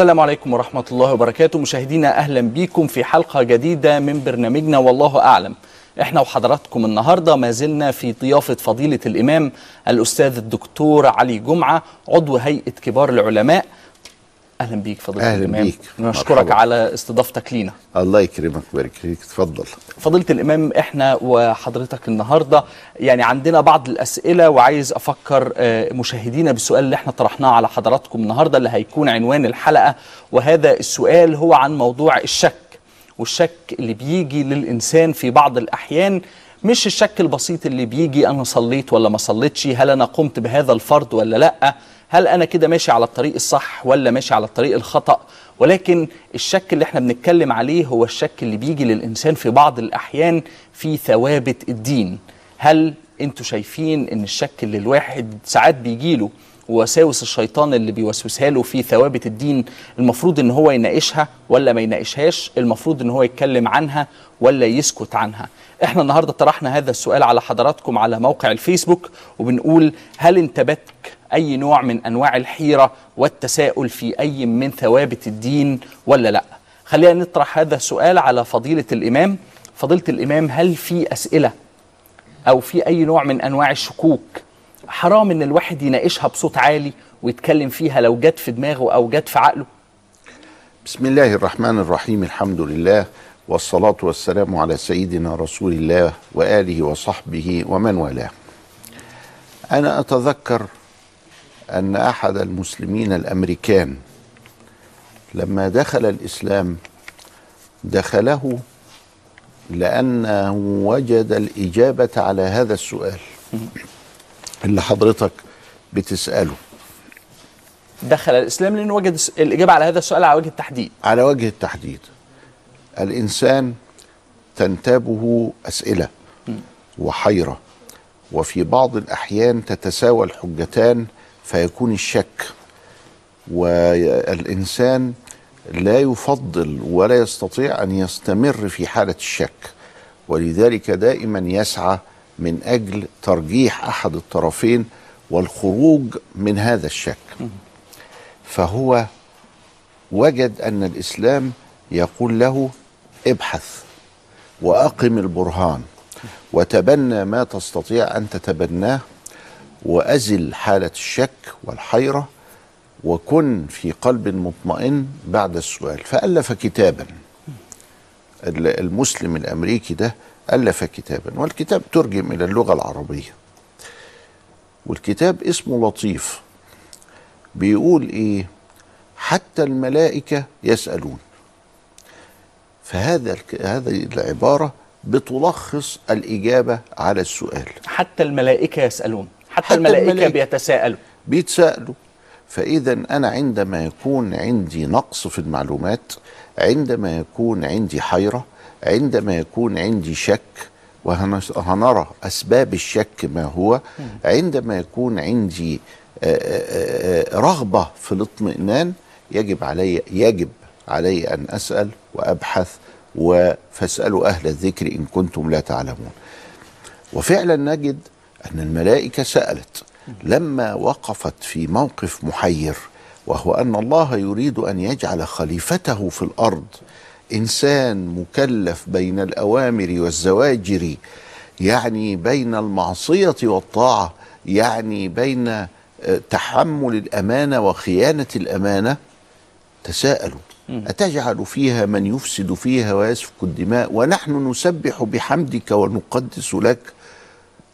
السلام عليكم ورحمة الله وبركاته. مشاهدينا أهلا بكم في حلقة جديدة من برنامجنا والله أعلم. إحنا وحضراتكم النهاردة ما زلنا في ضيافة فضيلة الإمام الأستاذ الدكتور علي جمعة عضو هيئة كبار العلماء أهلا بيك فضيلة أهلا الإمام. بيك. نشكرك. على استضافتك لينا. الله يكرمك ويبارك فيك. اتفضل فضيلة الإمام إحنا وحضرتك النهاردة يعني عندنا بعض الأسئلة وعايز أفكر آه، مشاهدينا بالسؤال اللي إحنا طرحناه على حضراتكم النهاردة اللي هيكون عنوان الحلقة وهذا السؤال هو عن موضوع الشك والشك اللي بيجي للإنسان في بعض الأحيان مش الشك البسيط اللي بيجي أنا صليت ولا ما صليتش هل أنا قمت بهذا الفرض ولا لأ؟ هل أنا كده ماشي على الطريق الصح ولا ماشي على الطريق الخطأ؟ ولكن الشك اللي إحنا بنتكلم عليه هو الشك اللي بيجي للإنسان في بعض الأحيان في ثوابت الدين. هل أنتوا شايفين إن الشك اللي الواحد ساعات بيجيله ووساوس الشيطان اللي بيوسوسها له في ثوابت الدين المفروض إن هو يناقشها ولا ما يناقشهاش؟ المفروض إن هو يتكلم عنها ولا يسكت عنها؟ إحنا النهارده طرحنا هذا السؤال على حضراتكم على موقع الفيسبوك وبنقول هل انتابتك أي نوع من أنواع الحيرة والتساؤل في أي من ثوابت الدين ولا لأ. خلينا نطرح هذا السؤال على فضيلة الإمام. فضيلة الإمام هل في أسئلة أو في أي نوع من أنواع الشكوك حرام إن الواحد يناقشها بصوت عالي ويتكلم فيها لو جت في دماغه أو جت في عقله؟ بسم الله الرحمن الرحيم الحمد لله والصلاة والسلام على سيدنا رسول الله وآله وصحبه ومن والاه. أنا أتذكر أن أحد المسلمين الأمريكان لما دخل الإسلام دخله لأنه وجد الإجابة على هذا السؤال اللي حضرتك بتسأله. دخل الإسلام لأنه وجد الإجابة على هذا السؤال على وجه التحديد. على وجه التحديد. الإنسان تنتابه أسئلة وحيرة وفي بعض الأحيان تتساوى الحجتان فيكون الشك والإنسان لا يفضل ولا يستطيع أن يستمر في حالة الشك ولذلك دائما يسعى من أجل ترجيح أحد الطرفين والخروج من هذا الشك. فهو وجد أن الإسلام يقول له ابحث وأقم البرهان وتبنى ما تستطيع أن تتبناه وأزل حالة الشك والحيرة وكن في قلب مطمئن بعد السؤال. فألف كتابا. ال- المسلم الأمريكي ده ألف كتابا. والكتاب ترجم إلى اللغة العربية. والكتاب اسمه لطيف. بيقول إيه؟ حتى الملائكة يسألون. فهذا هذه العبارة بتلخص الإجابة على السؤال. حتى الملائكة يسألون. حتى, حتى الملائكة, الملائكة. بيتساءلوا بيتسالوا فإذا أنا عندما يكون عندي نقص في المعلومات عندما يكون عندي حيرة عندما يكون عندي شك وهنرى أسباب الشك ما هو عندما يكون عندي رغبة في الاطمئنان يجب علي يجب علي أن أسأل وأبحث و- فاسالوا أهل الذكر إن كنتم لا تعلمون وفعلا نجد أن الملائكة سألت لما وقفت في موقف محير وهو أن الله يريد أن يجعل خليفته في الأرض إنسان مكلف بين الأوامر والزواجر يعني بين المعصية والطاعة يعني بين آه، تحمل الأمانة وخيانة الأمانة تساءلوا أتجعل فيها من يفسد فيها ويسفك الدماء؟ ونحن نسبح بحمدك ونقدس لك.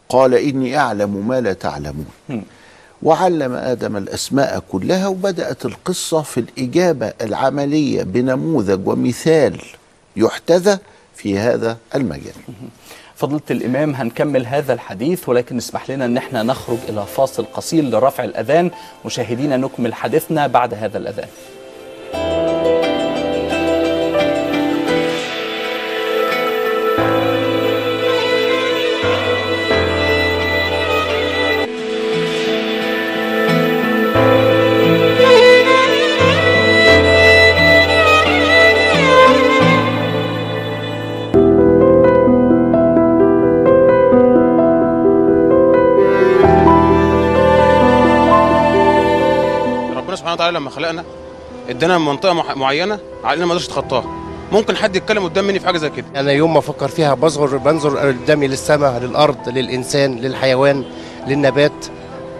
قال إني أعلم ما لا تعلمون. وعلم آدم الأسماء كلها وبدأت القصة في الإجابة العملية بنموذج ومثال يحتذى في هذا المجال. فضيلة الإمام هنكمل هذا الحديث ولكن اسمح لنا أن إحنا نخرج إلى فاصل قصير لرفع الأذان. مشاهدينا نكمل حديثنا بعد هذا الأذان. لما خلقنا ادانا منطقة مع- معينة علينا ما نقدرش نتخطاها ممكن حد يتكلم قدام مني في حاجة زي كده. أنا يوم ما أفكر فيها بصغر بنظر قدامي للسماء للأرض للإنسان للحيوان للنبات.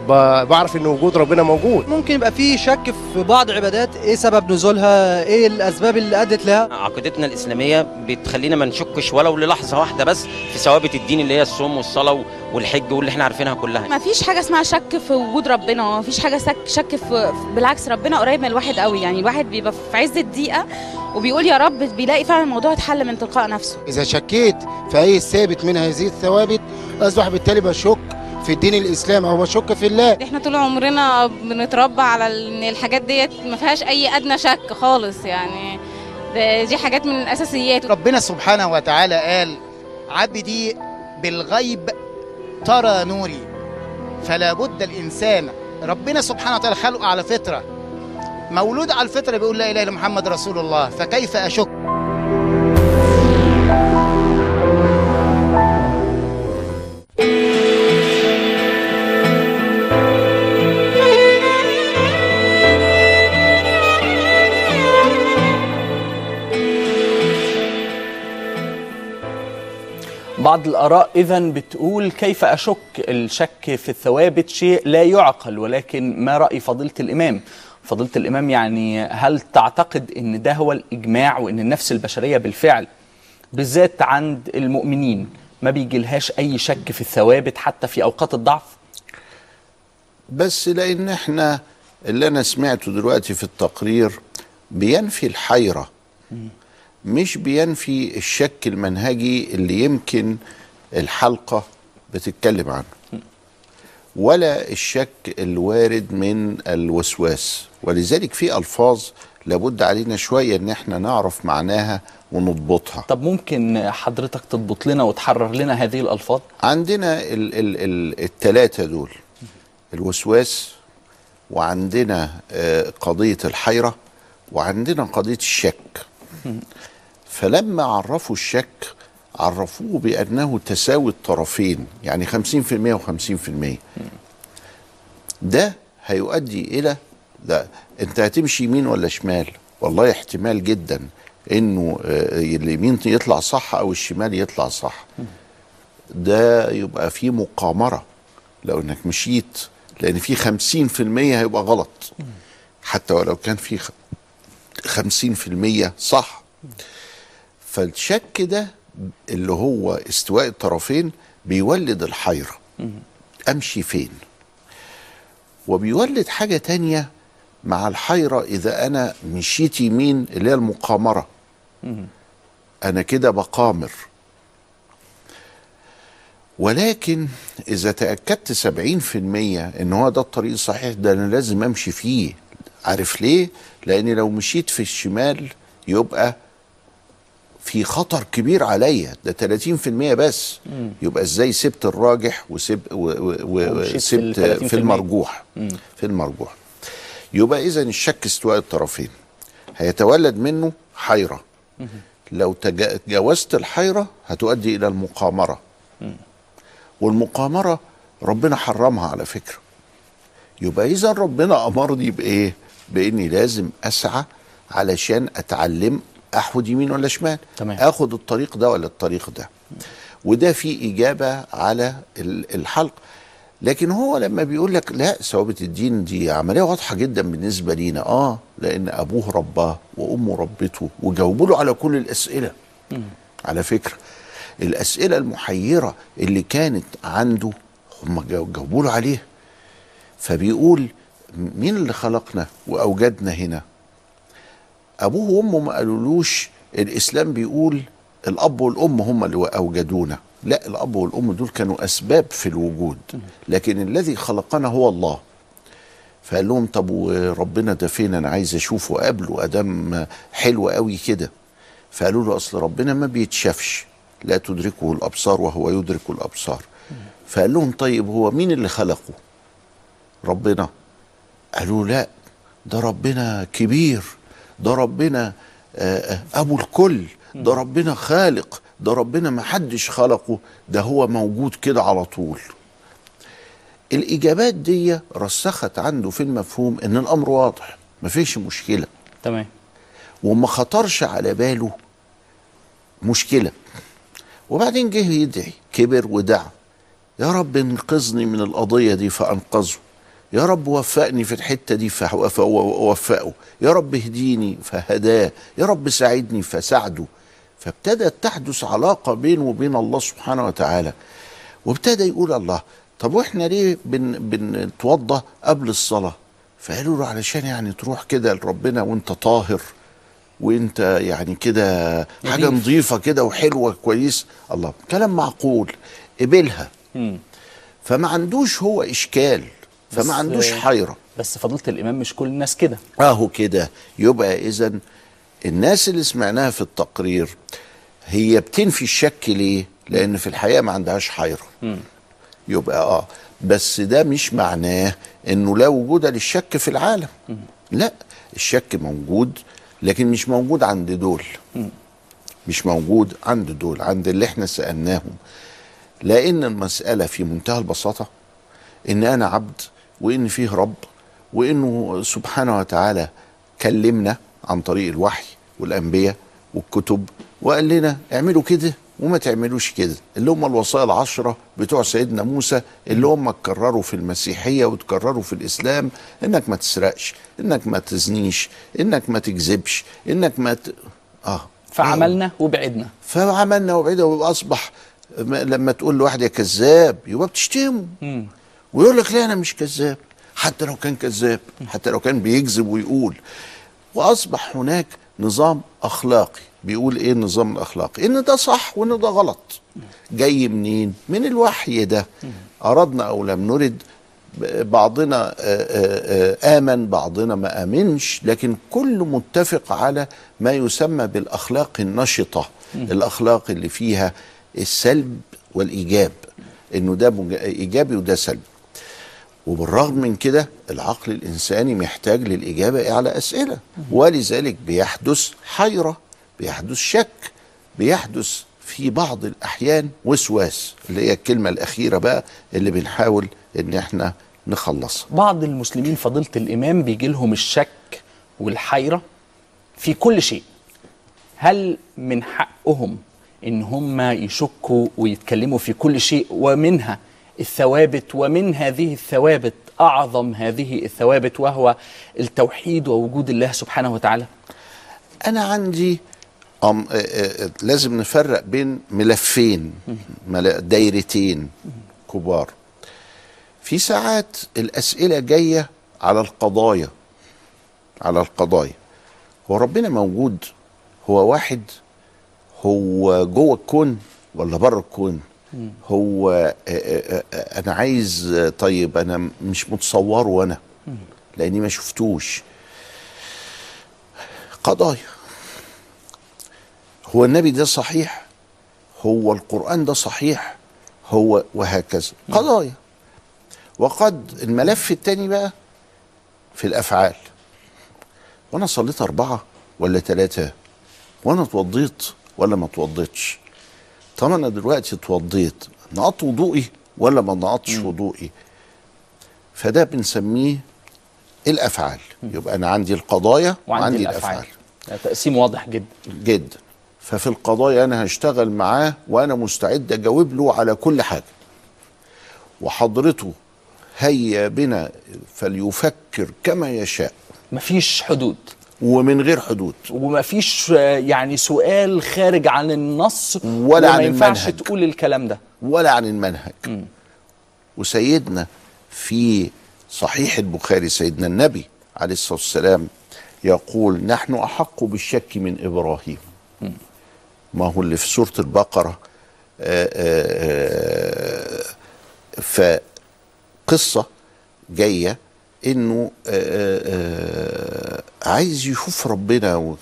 بعرف إن وجود ربنا موجود. ممكن يبقى في شك في بعض عبادات. إيه سبب نزولها؟ إيه الأسباب اللي أدت لها؟ عقيدتنا الإسلامية بتخلينا ما نشكش ولو للحظة واحدة بس في ثوابت الدين اللي هي الصوم والصلاة والحج واللي إحنا عارفينها كلها. ما فيش حاجة اسمها شك في وجود ربنا. ما فيش حاجة شك, شك في بالعكس ربنا قريب من الواحد قوي. يعني الواحد بيبقى في عز الضيقه وبيقول يا رب بيلاقي فعلا الموضوع اتحل من تلقاء نفسه. إذا شكيت في أي ثابت من هذه الثوابت أصبح بالتالي بشك في الدين الإسلامي أو بشك في الله. إحنا طول عمرنا بنتربى على إن الحاجات ديت ما فيهاش أي أدنى شك خالص يعني. دي حاجات من الأساسيات. ربنا سبحانه وتعالى قال عبدي بالغيب ترى نوري فلا بد الإنسان ربنا سبحانه وتعالى خلقه على فطرة. مولود على الفطرة بيقول لا إله إلا محمد رسول الله فكيف أشك؟ بعض الآراء إذا بتقول كيف أشك الشك في الثوابت شيء لا يعقل ولكن ما رأي فضيلة الإمام؟ فضيلة الإمام يعني هل تعتقد أن ده هو الإجماع وأن النفس البشرية بالفعل بالذات عند المؤمنين ما بيجيلهاش أي شك في الثوابت حتى في أوقات الضعف؟ بس لأن إحنا اللي أنا سمعته دلوقتي في التقرير بينفي الحيرة. مش بينفي الشك المنهجي اللي يمكن الحلقة بتتكلم عنه. ولا الشك الوارد من الوسواس. ولذلك في ألفاظ لابد علينا شوية إن إحنا نعرف معناها ونضبطها. طب ممكن حضرتك تضبط لنا وتحرر لنا هذه الألفاظ؟ عندنا ال ال ال التلاتة دول الوسواس وعندنا آه، قضية الحيرة وعندنا قضية الشك. فلما عرفوا الشك عرفوه بأنه تساوي الطرفين يعني 50% و50% ده هيؤدي إلى ده أنت هتمشي يمين ولا شمال؟ والله احتمال جدا إنه آه، اليمين يطلع صح أو الشمال يطلع صح. ده يبقى فيه مقامرة. لو إنك مشيت لأن في خمسين في المية هيبقى غلط. حتى ولو كان في خ- خمسين في المية صح. فالشك ده اللي هو استواء الطرفين بيولد الحيرة. أمشي فين؟ وبيولد حاجة تانية مع الحيرة إذا أنا مشيت يمين اللي هي المقامرة. أنا كده بقامر. ولكن إذا تأكدت 70% إن هو ده الطريق الصحيح ده أنا لازم أمشي فيه. عارف ليه؟ لأن لو مشيت في الشمال يبقى في خطر كبير عليا ده 30% بس. يبقى إزاي سبت الراجح وسب في وسبت 30%. في المرجوح. في المرجوح. يبقى إذا الشك استواء الطرفين. هيتولد منه حيرة. لو تجا- تجاوزت الحيرة هتؤدي إلى المقامرة. والمقامرة ربنا حرمها على فكرة. يبقى إذا ربنا أمرني بإيه؟ بإني لازم أسعى علشان أتعلم احود يمين ولا شمال. تمام. آخد الطريق ده ولا الطريق ده. وده في إجابة على ال- الحلق. لكن هو لما بيقول لك لا ثوابت الدين دي عملية واضحة جدا بالنسبة لينا. آه لأن أبوه رباه وأمه ربته وجاوبوا له على كل الأسئلة. على فكرة الأسئلة المحيرة اللي كانت عنده هم جاو- جاوبوا له عليها. فبيقول مين اللي خلقنا وأوجدنا هنا؟ أبوه وأمه ما قالولوش الإسلام بيقول الأب والأم هم اللي أوجدونا. لا الأب والأم دول كانوا أسباب في الوجود لكن الذي خلقنا هو الله. فقال لهم طب وربنا ده فين؟ أنا عايز أشوفه وقابله آدم حلو قوي كده. فقالوا له أصل ربنا ما بيتشافش لا تدركه الأبصار وهو يدرك الأبصار. فقال لهم طيب هو مين اللي خلقه؟ ربنا. قالوا لا ده ربنا كبير. ده ربنا آه، أبو الكل ده ربنا خالق ده ربنا ما حدش خلقه ده هو موجود كده على طول. الإجابات دي رسخت عنده في المفهوم إن الأمر واضح مفيش مشكلة. تمام. وما خطرش على باله مشكلة. وبعدين جه يدعي كبر ودعا. يا رب انقذني من القضية دي فأنقذه. يا رب وفقني في الحتة دي فوفقه يا رب اهديني فهداه. يا رب ساعدني فساعده. فابتدت تحدث علاقة بينه وبين الله سبحانه وتعالى. وابتدى يقول الله طب وإحنا ليه بن بنتوضى قبل الصلاة؟ فقالوا له علشان يعني تروح كده لربنا وأنت طاهر وأنت يعني كده حاجة نظيف. نظيفة كده وحلوة كويس. الله كلام معقول. قبلها. فما عندوش هو إشكال. فما عندوش حيرة. بس فضيلة الإمام مش كل الناس كده. اهو كده. يبقى اذا الناس اللي سمعناها في التقرير هي بتنفي الشك ليه؟ لأن في الحقيقة ما عندهاش حيرة. مم. يبقى آه بس ده مش معناه إنه لا وجود للشك في العالم. لا الشك موجود لكن مش موجود عند دول. مش موجود عند دول عند اللي إحنا سألناهم. لأن المسألة في منتهى البساطة إن أنا عبد وإن فيه رب وإنه سبحانه وتعالى كلمنا عن طريق الوحي والأنبياء والكتب وقال لنا اعملوا كده وما تعملوش كده. اللي هم الوصايا العشرة بتوع سيدنا موسى اللي هم اتكرروا في المسيحية وتكرروا في الإسلام إنك ما تسرقش إنك ما تزنيش إنك ما تكذبش إنك ما ت... آه. فعملنا وبعدنا. فعملنا وبعدنا وأصبح م- لما تقول لواحد يا كذاب يبقى بتشتمه. ويقول لك لا أنا مش كذاب. حتى لو كان كذاب حتى لو كان بيكذب ويقول. وأصبح هناك نظام أخلاقي. بيقول إيه النظام الأخلاقي؟ إن ده صح وإن ده غلط. جاي منين؟ من الوحي ده. أردنا أو لم نرد بعضنا آه، آه، آه، آمن بعضنا ما آمنش. لكن كل متفق على ما يسمى بالأخلاق النشطة. الأخلاق اللي فيها السلب والإيجاب. إنه ده إيجابي وده سلبي. وبالرغم من كده العقل الإنساني محتاج للإجابة على أسئلة. ولذلك بيحدث حيرة بيحدث شك بيحدث في بعض الأحيان وسواس اللي هي الكلمة الأخيرة بقى اللي بنحاول إن إحنا نخلصها. بعض المسلمين فضيلة الإمام بيجي لهم الشك والحيرة في كل شيء. هل من حقهم إن هم يشكوا ويتكلموا في كل شيء ومنها الثوابت ومن هذه الثوابت أعظم هذه الثوابت وهو التوحيد ووجود الله سبحانه وتعالى. أنا عندي أم آه، آه، لازم نفرق بين ملفين مل- دايرتين كبار. في ساعات الأسئلة جاية على القضايا على القضايا. هو ربنا موجود هو واحد هو جوه الكون ولا بره الكون؟ هو آه، آه، آه، أنا عايز طيب أنا مش متصوره وأنا لأني ما شفتوش. قضايا. هو النبي ده صحيح؟ هو القرآن ده صحيح؟ هو وهكذا. قضايا. وقد الملف التاني بقى في الأفعال. وأنا صليت أربعة ولا ثلاثة وأنا اتوضيت ولا ما اتوضيتش طب أنا دلوقتي اتوضيت نقضت وضوئي ولا ما نقضتش وضوئي؟ فده بنسميه الأفعال. يبقى أنا عندي القضايا وعندي وعندي الأفعال. الأفعال. تقسيم واضح جدا. جدا. ففي القضايا أنا هشتغل معاه وأنا مستعد أجاوب له على كل حاجة. وحضرته هيا بنا فليفكر كما يشاء. مفيش حدود. ومن غير حدود. ومفيش آه، يعني سؤال خارج عن النص ولا وما عن ينفعش المنهج. تقول الكلام ده. ولا عن المنهج. وسيدنا في صحيح البخاري سيدنا النبي عليه الصلاة والسلام يقول نحن أحق بالشك من إبراهيم. ما هو اللي في سورة البقرة آه، آه، آه، فقصة جاية إنه آه، آه، عايز يشوف ربنا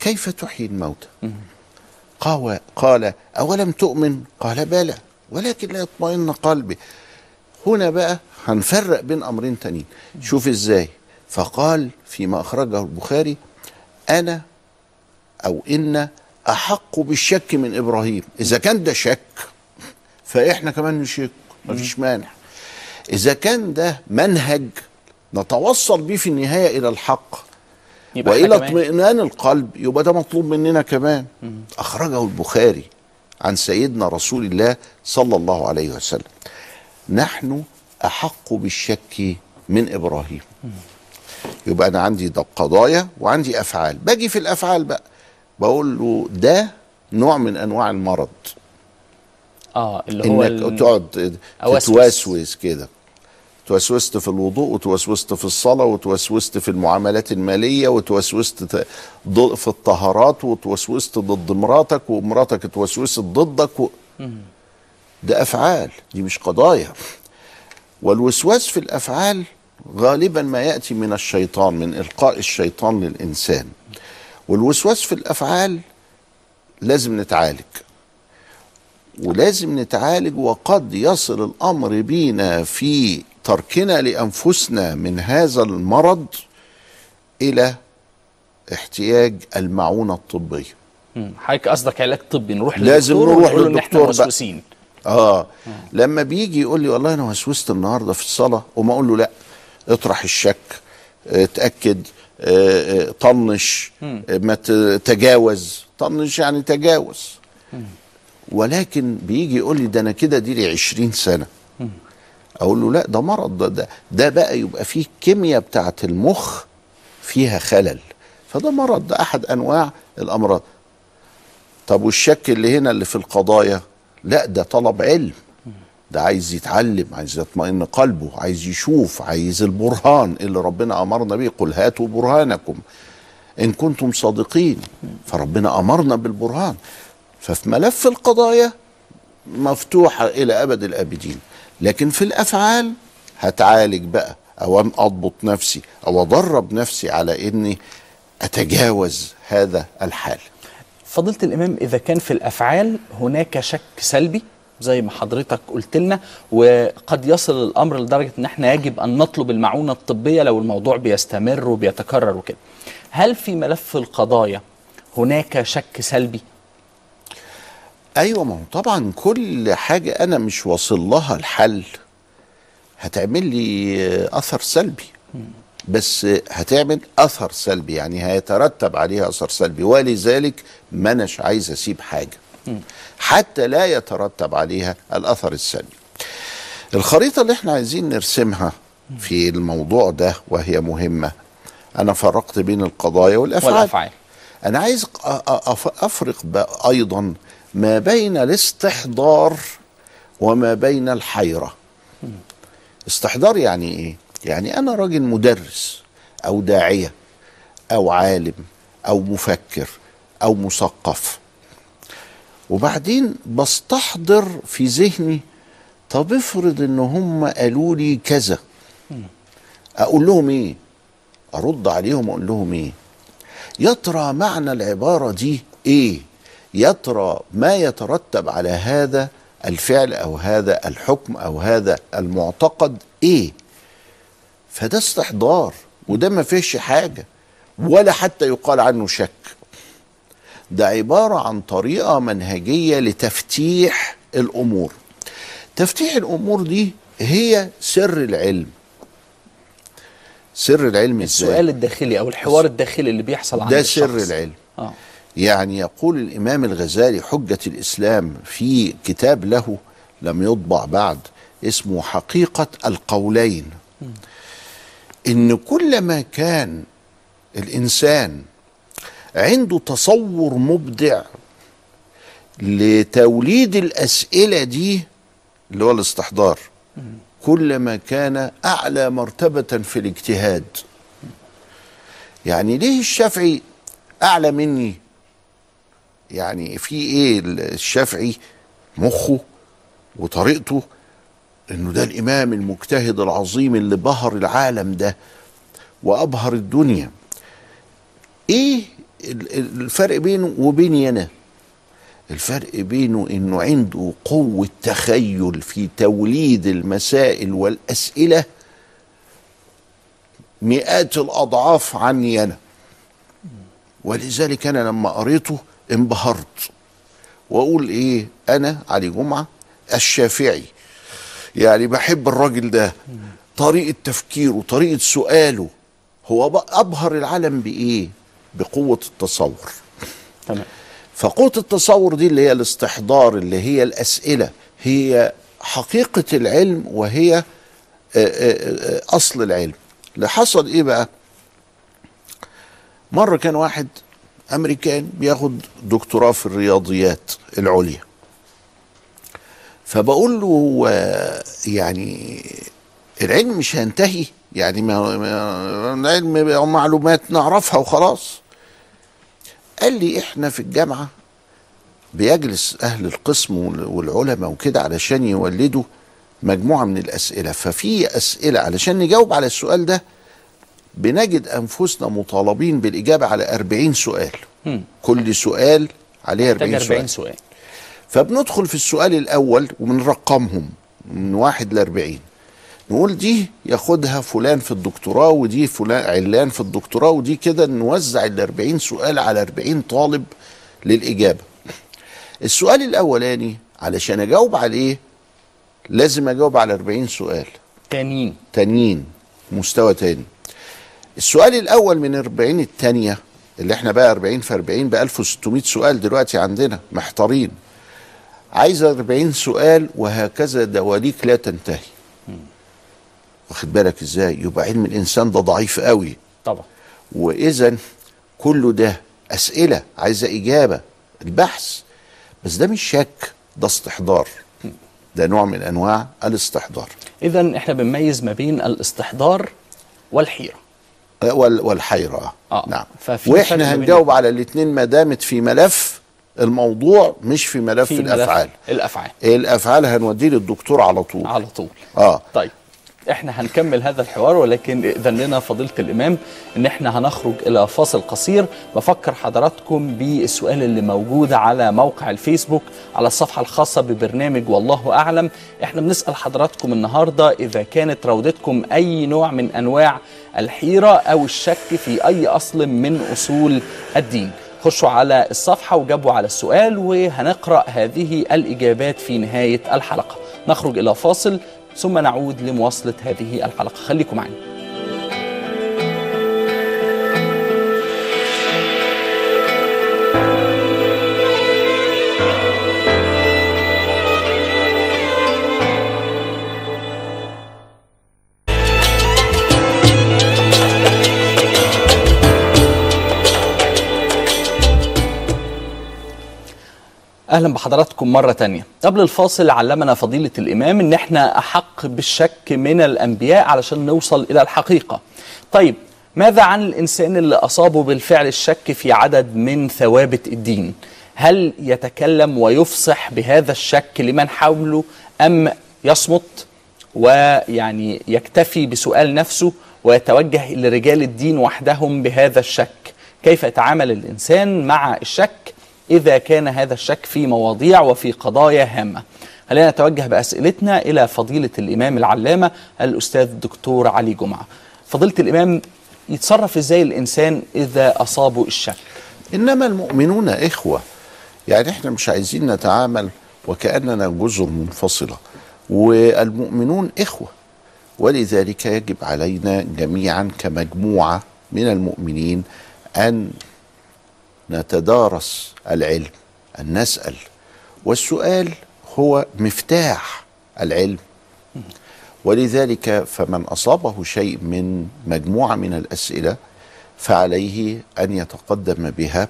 كيف تحيي الموتى؟ قال قال أولم تؤمن؟ قال بلى. ولكن لا يطمئن قلبي. هنا بقى هنفرق بين أمرين تانيين. شوف إزاي. فقال فيما أخرجه البخاري أنا أو إن أحق بالشك من إبراهيم. إذا كان ده شك فإحنا كمان نشك مفيش مانع. إذا كان ده منهج نتوصل بيه في النهاية إلى الحق. يبقى وإلى. اطمئنان القلب يبقى ده مطلوب مننا كمان. أخرجه البخاري عن سيدنا رسول الله صلى الله عليه وسلم. نحن أحق بالشك من إبراهيم. يبقى أنا عندي ده قضايا وعندي أفعال. باجي في الأفعال بقى. بقول له ده نوع من أنواع المرض. آه اللي هو إنك تقعد. تتوسوس كده. توسوست في الوضوء وتوسوست في الصلاة وتوسوست في المعاملات المالية وتوسوست في الطهارات وتوسوست ضد مراتك ومراتك توسوست ضدك و... ده أفعال دي مش قضايا. والوسواس في الأفعال غالبا ما يأتي من الشيطان من إلقاء الشيطان للإنسان. والوسواس في الأفعال لازم نتعالج. ولازم نتعالج وقد يصل الأمر بينا في تركنا لأنفسنا من هذا المرض إلى احتياج المعونة الطبية. حضرتك قصدك علاج طبي نروح لازم نروح للدكتور بقى. موسوسين. آه. لما بيجي يقول لي والله أنا وسوست النهارده في الصلاة وما أقول له لا اطرح الشك اتاكد آه، آه، طنش مم. آه، ما تجاوز. طنش يعني تجاوز. ولكن بيجي يقول لي ده أنا كده دي لي 20 سنة. أقول له لا ده مرض ده ده, ده بقى يبقى فيه الكيمياء بتاعه المخ فيها خلل. فده مرض ده أحد أنواع الأمراض. طب والشك اللي هنا اللي في القضايا؟ لا ده طلب علم. ده عايز يتعلم عايز يطمئن قلبه عايز يشوف عايز البرهان اللي ربنا أمرنا بيه قل هاتوا برهانكم إن كنتم صادقين. فربنا أمرنا بالبرهان. ففي ملف القضايا مفتوحة إلى أبد الآبدين. لكن في الأفعال هتعالج بقى أو أضبط نفسي أو ادرب نفسي على إني أتجاوز هذا الحال فضيلة الإمام إذا كان في الأفعال هناك شك سلبي زي ما حضرتك قلت لنا وقد يصل الأمر لدرجة أن إحنا يجب أن نطلب المعونة الطبية لو الموضوع بيستمر وبيتكرر وكده هل في ملف القضايا هناك شك سلبي؟ أيوه ما هو طبعا كل حاجة أنا مش واصل لها الحل. هتعمل لي أثر سلبي. بس هتعمل أثر سلبي يعني هيترتب عليها أثر سلبي. ولذلك ما اناش عايز أسيب حاجة. حتى لا يترتب عليها الأثر السلبي. الخريطة اللي إحنا عايزين نرسمها في الموضوع ده وهي مهمة. أنا فرقت بين القضايا والأفعال. والأفعال. أنا عايز أفرق أيضا ما بين الاستحضار وما بين الحيرة. استحضار يعني إيه؟ يعني أنا راجل مدرس أو داعية أو عالم أو مفكر أو مثقف. وبعدين بستحضر في ذهني طب افرض إن هم قالوا لي كذا. أقول لهم إيه؟ أرد عليهم أقول لهم إيه؟ يا ترى معنى العبارة دي إيه؟ يا ترى ما يترتب على هذا الفعل أو هذا الحكم أو هذا المعتقد إيه؟ فده استحضار وده ما فيش حاجة ولا حتى يقال عنه شك. ده عبارة عن طريقة منهجية لتفتيح الأمور. تفتيح الأمور دي هي سر العلم. سر العلم إزاي؟ السؤال الداخلي أو الحوار الداخلي اللي بيحصل عند ده الشخص. سر العلم. آه. يعني يقول الإمام الغزالي حجة الإسلام في كتاب له لم يطبع بعد اسمه حقيقة القولين. إن كلما كان الإنسان عنده تصور مبدع لتوليد الأسئلة دي اللي هو الاستحضار كلما كان أعلى مرتبة في الاجتهاد. يعني ليه الشافعي أعلى مني؟ يعني في إيه الشافعي مخه وطريقته إنه ده الإمام المجتهد العظيم اللي بهر العالم ده وأبهر الدنيا. إيه ال- ال- الفرق بينه وبيني أنا؟ الفرق بينه إنه عنده قوة تخيل في توليد المسائل والأسئلة مئات الأضعاف عني أنا. ولذلك أنا لما قريته انبهرت. واقول إيه؟ أنا علي جمعة الشافعي. يعني بحب الراجل ده. طريقة تفكيره طريقة سؤاله هو أبهر العالم بإيه؟ بقوة التصور. تمام. فقوة التصور دي اللي هي الاستحضار اللي هي الأسئلة هي حقيقة العلم وهي آه، آه، آه، أصل العلم. اللي حصل إيه بقى؟ مرة كان واحد أمريكان بياخد دكتوراه في الرياضيات العليا. فبقول له هو يعني العلم مش هينتهي يعني ما العلم معلومات نعرفها وخلاص. قال لي إحنا في الجامعة بيجلس أهل القسم وال- والعلماء وكده علشان يولدوا مجموعة من الأسئلة. ففي أسئلة علشان نجاوب على السؤال ده بنجد أنفسنا مطالبين بالإجابة على 40 سؤال. مم. كل سؤال عليه محتاج 40 40 سؤال. سؤال. فبندخل في السؤال الأول وبنرقمهم من واحد لأربعين. نقول دي ياخدها فلان في الدكتوراه ودي فلان علان في الدكتوراه ودي كده نوزع ال 40 سؤال على 40 طالب للإجابة. السؤال الأولاني علشان أجاوب عليه لازم أجاوب على 40 سؤال. تانيين تانيين مستوى تاني. السؤال الأول من 40 التانية اللي إحنا بقى 40 في 40 ب 1600 سؤال دلوقتي عندنا محتارين. عايز 40 سؤال وهكذا دواليك لا تنتهي. واخد بالك إزاي؟ يبقى علم الإنسان ده ضعيف قوي. طبعا. وإذا كله ده أسئلة عايزة إجابة البحث بس ده مش شك ده استحضار. ده نوع من أنواع الاستحضار. اذا إحنا بنميز ما بين الاستحضار والحيرة. وال- والحيرة. آه. نعم. وإحنا هنجاوب على الاثنين ما دامت في ملف الموضوع مش في ملف في ملف الأفعال. الأفعال. الأفعال هنوديه للدكتور على طول. على طول. آه. طيب. إحنا هنكمل هذا الحوار ولكن إذن لنا فضيلة الإمام إن إحنا هنخرج إلى فاصل قصير. بفكر حضراتكم بالسؤال اللي موجود على موقع الفيسبوك على الصفحة الخاصة ببرنامج والله أعلم. إحنا بنسأل حضراتكم النهارده إذا كانت راودتكم أي نوع من أنواع الحيرة أو الشك في أي أصل من أصول الدين. خشوا على الصفحة وجابوا على السؤال وهنقرأ هذه الإجابات في نهاية الحلقة. نخرج إلى فاصل. ثم نعود لمواصلة هذه الحلقة. خليكم معنا أهلا بحضراتكم مرة تانية. قبل الفاصل علمنا فضيلة الإمام إن إحنا أحق بالشك من الأنبياء علشان نوصل إلى الحقيقة. طيب ماذا عن الإنسان اللي أصابه بالفعل الشك في عدد من ثوابت الدين؟ هل يتكلم ويفصح بهذا الشك لمن حوله أم يصمت ويعني يكتفي بسؤال نفسه ويتوجه لرجال الدين وحدهم بهذا الشك؟ كيف يتعامل الإنسان مع الشك إذا كان هذا الشك في مواضيع وفي قضايا هامة. خلينا نتوجه بأسئلتنا إلى فضيلة الإمام العلامة الأستاذ الدكتور علي جمعة. فضيلة الإمام يتصرف إزاي الإنسان إذا أصابه الشك؟ إنما المؤمنون إخوة. يعني إحنا مش عايزين نتعامل وكأننا جزر منفصلة. والمؤمنون إخوة. ولذلك يجب علينا جميعا كمجموعة من المؤمنين أن نتدارس العلم أن نسأل. والسؤال هو مفتاح العلم. ولذلك فمن أصابه شيء من مجموعة من الأسئلة فعليه أن يتقدم بها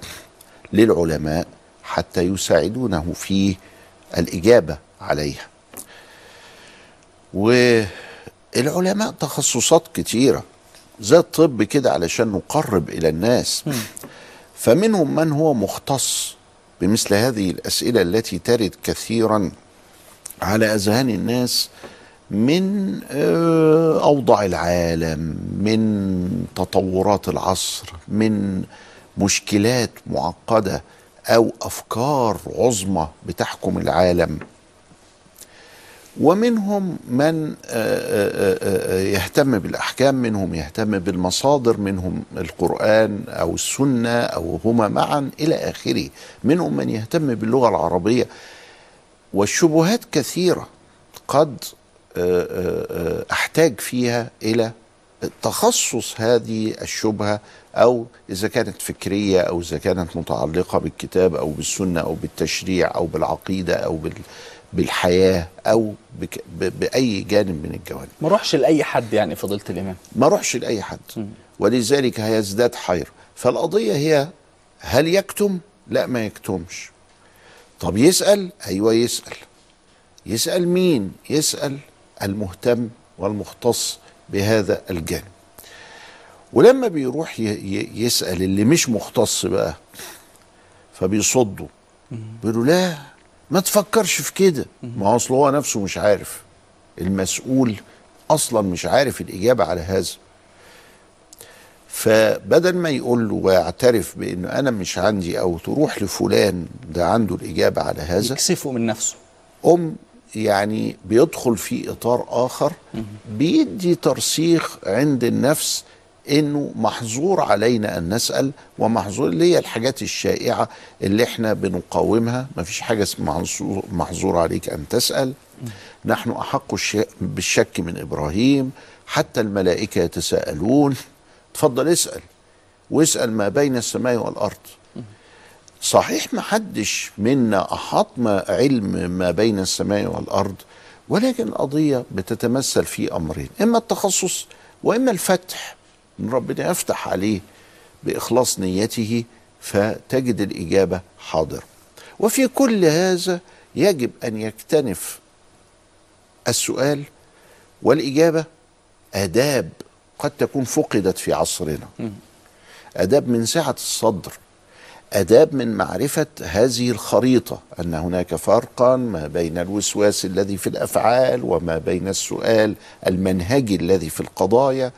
للعلماء حتى يساعدونه في الإجابة عليها. والعلماء تخصصات كتيرة زي الطب كده علشان نقرب إلى الناس. فمنهم من هو مختص بمثل هذه الأسئلة التي ترد كثيرا على أذهان الناس من آه، أوضاع العالم من تطورات العصر من مشكلات معقدة أو أفكار عظمى بتحكم العالم. ومنهم من آه، آه، آه، يهتم بالأحكام منهم يهتم بالمصادر منهم القرآن أو السنة أو هما معا إلى آخره. منهم من يهتم باللغة العربية. والشبهات كثيرة قد أحتاج فيها إلى تخصص هذه الشبهة أو إذا كانت فكرية أو إذا كانت متعلقة بالكتاب أو بالسنة أو بالتشريع أو بالعقيدة أو بال بالحياة أو بك بأي جانب من الجوانب. ما اروحش لأي حد يعني فضيلة الإمام. ما اروحش لأي حد. ولذلك هيزداد حير فالقضية هي هل يكتم؟ لا ما يكتمش. طب يسأل؟ أيوه يسأل. يسأل مين؟ يسأل المهتم والمختص بهذا الجانب. ولما بيروح ي- ي- يسأل اللي مش مختص بقى فبيصدوا بيقولوا لا ما تفكرش في كده. ما هو أصل هو نفسه مش عارف. المسؤول أصلا مش عارف الإجابة على هذا. فبدل ما يقول له ويعترف بإنه أنا مش عندي أو تروح لفلان ده عنده الإجابة على هذا يكسفه من نفسه. ام يعني بيدخل في إطار آخر بيدي ترسيخ عند النفس إنه محظور علينا أن نسأل ومحظور اللي هي الحاجات الشائعة اللي إحنا بنقاومها. ما فيش حاجة اسمها محظور- عليك أن تسأل. نحن أحق الش- بالشك من إبراهيم. حتى الملائكة يتساءلون. تفضل اسأل. واسأل ما بين السماء والأرض. صحيح ما حدش منا أحاط علم ما بين السماء والأرض ولكن القضية بتتمثل في أمرين. إما التخصص وإما الفتح. إن ربنا يفتح عليه بإخلاص نيته فتجد الإجابة حاضره وفي كل هذا يجب أن يكتنف السؤال والإجابة آداب قد تكون فقدت في عصرنا. آداب من سعه الصدر. آداب من معرفة هذه الخريطة أن هناك فرقا ما بين الوسواس الذي في الأفعال وما بين السؤال المنهجي الذي في القضايا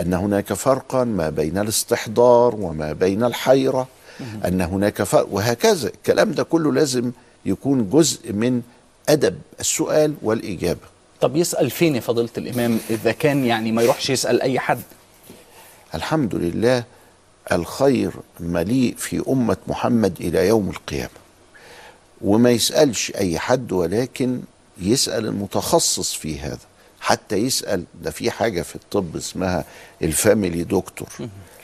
أن هناك فرقا ما بين الاستحضار وما بين الحيرة أن هناك فرق وهكذا. الكلام ده كله لازم يكون جزء من أدب السؤال والإجابة. طب يسأل فين يا فضيلة الإمام إذا كان يعني ما يروحش يسأل أي حد؟ الحمد لله الخير مليء في أمة محمد إلى يوم القيامة. وما يسألش أي حد ولكن يسأل المتخصص في هذا. حتى يسأل ده في حاجة في الطب اسمها ال family doctor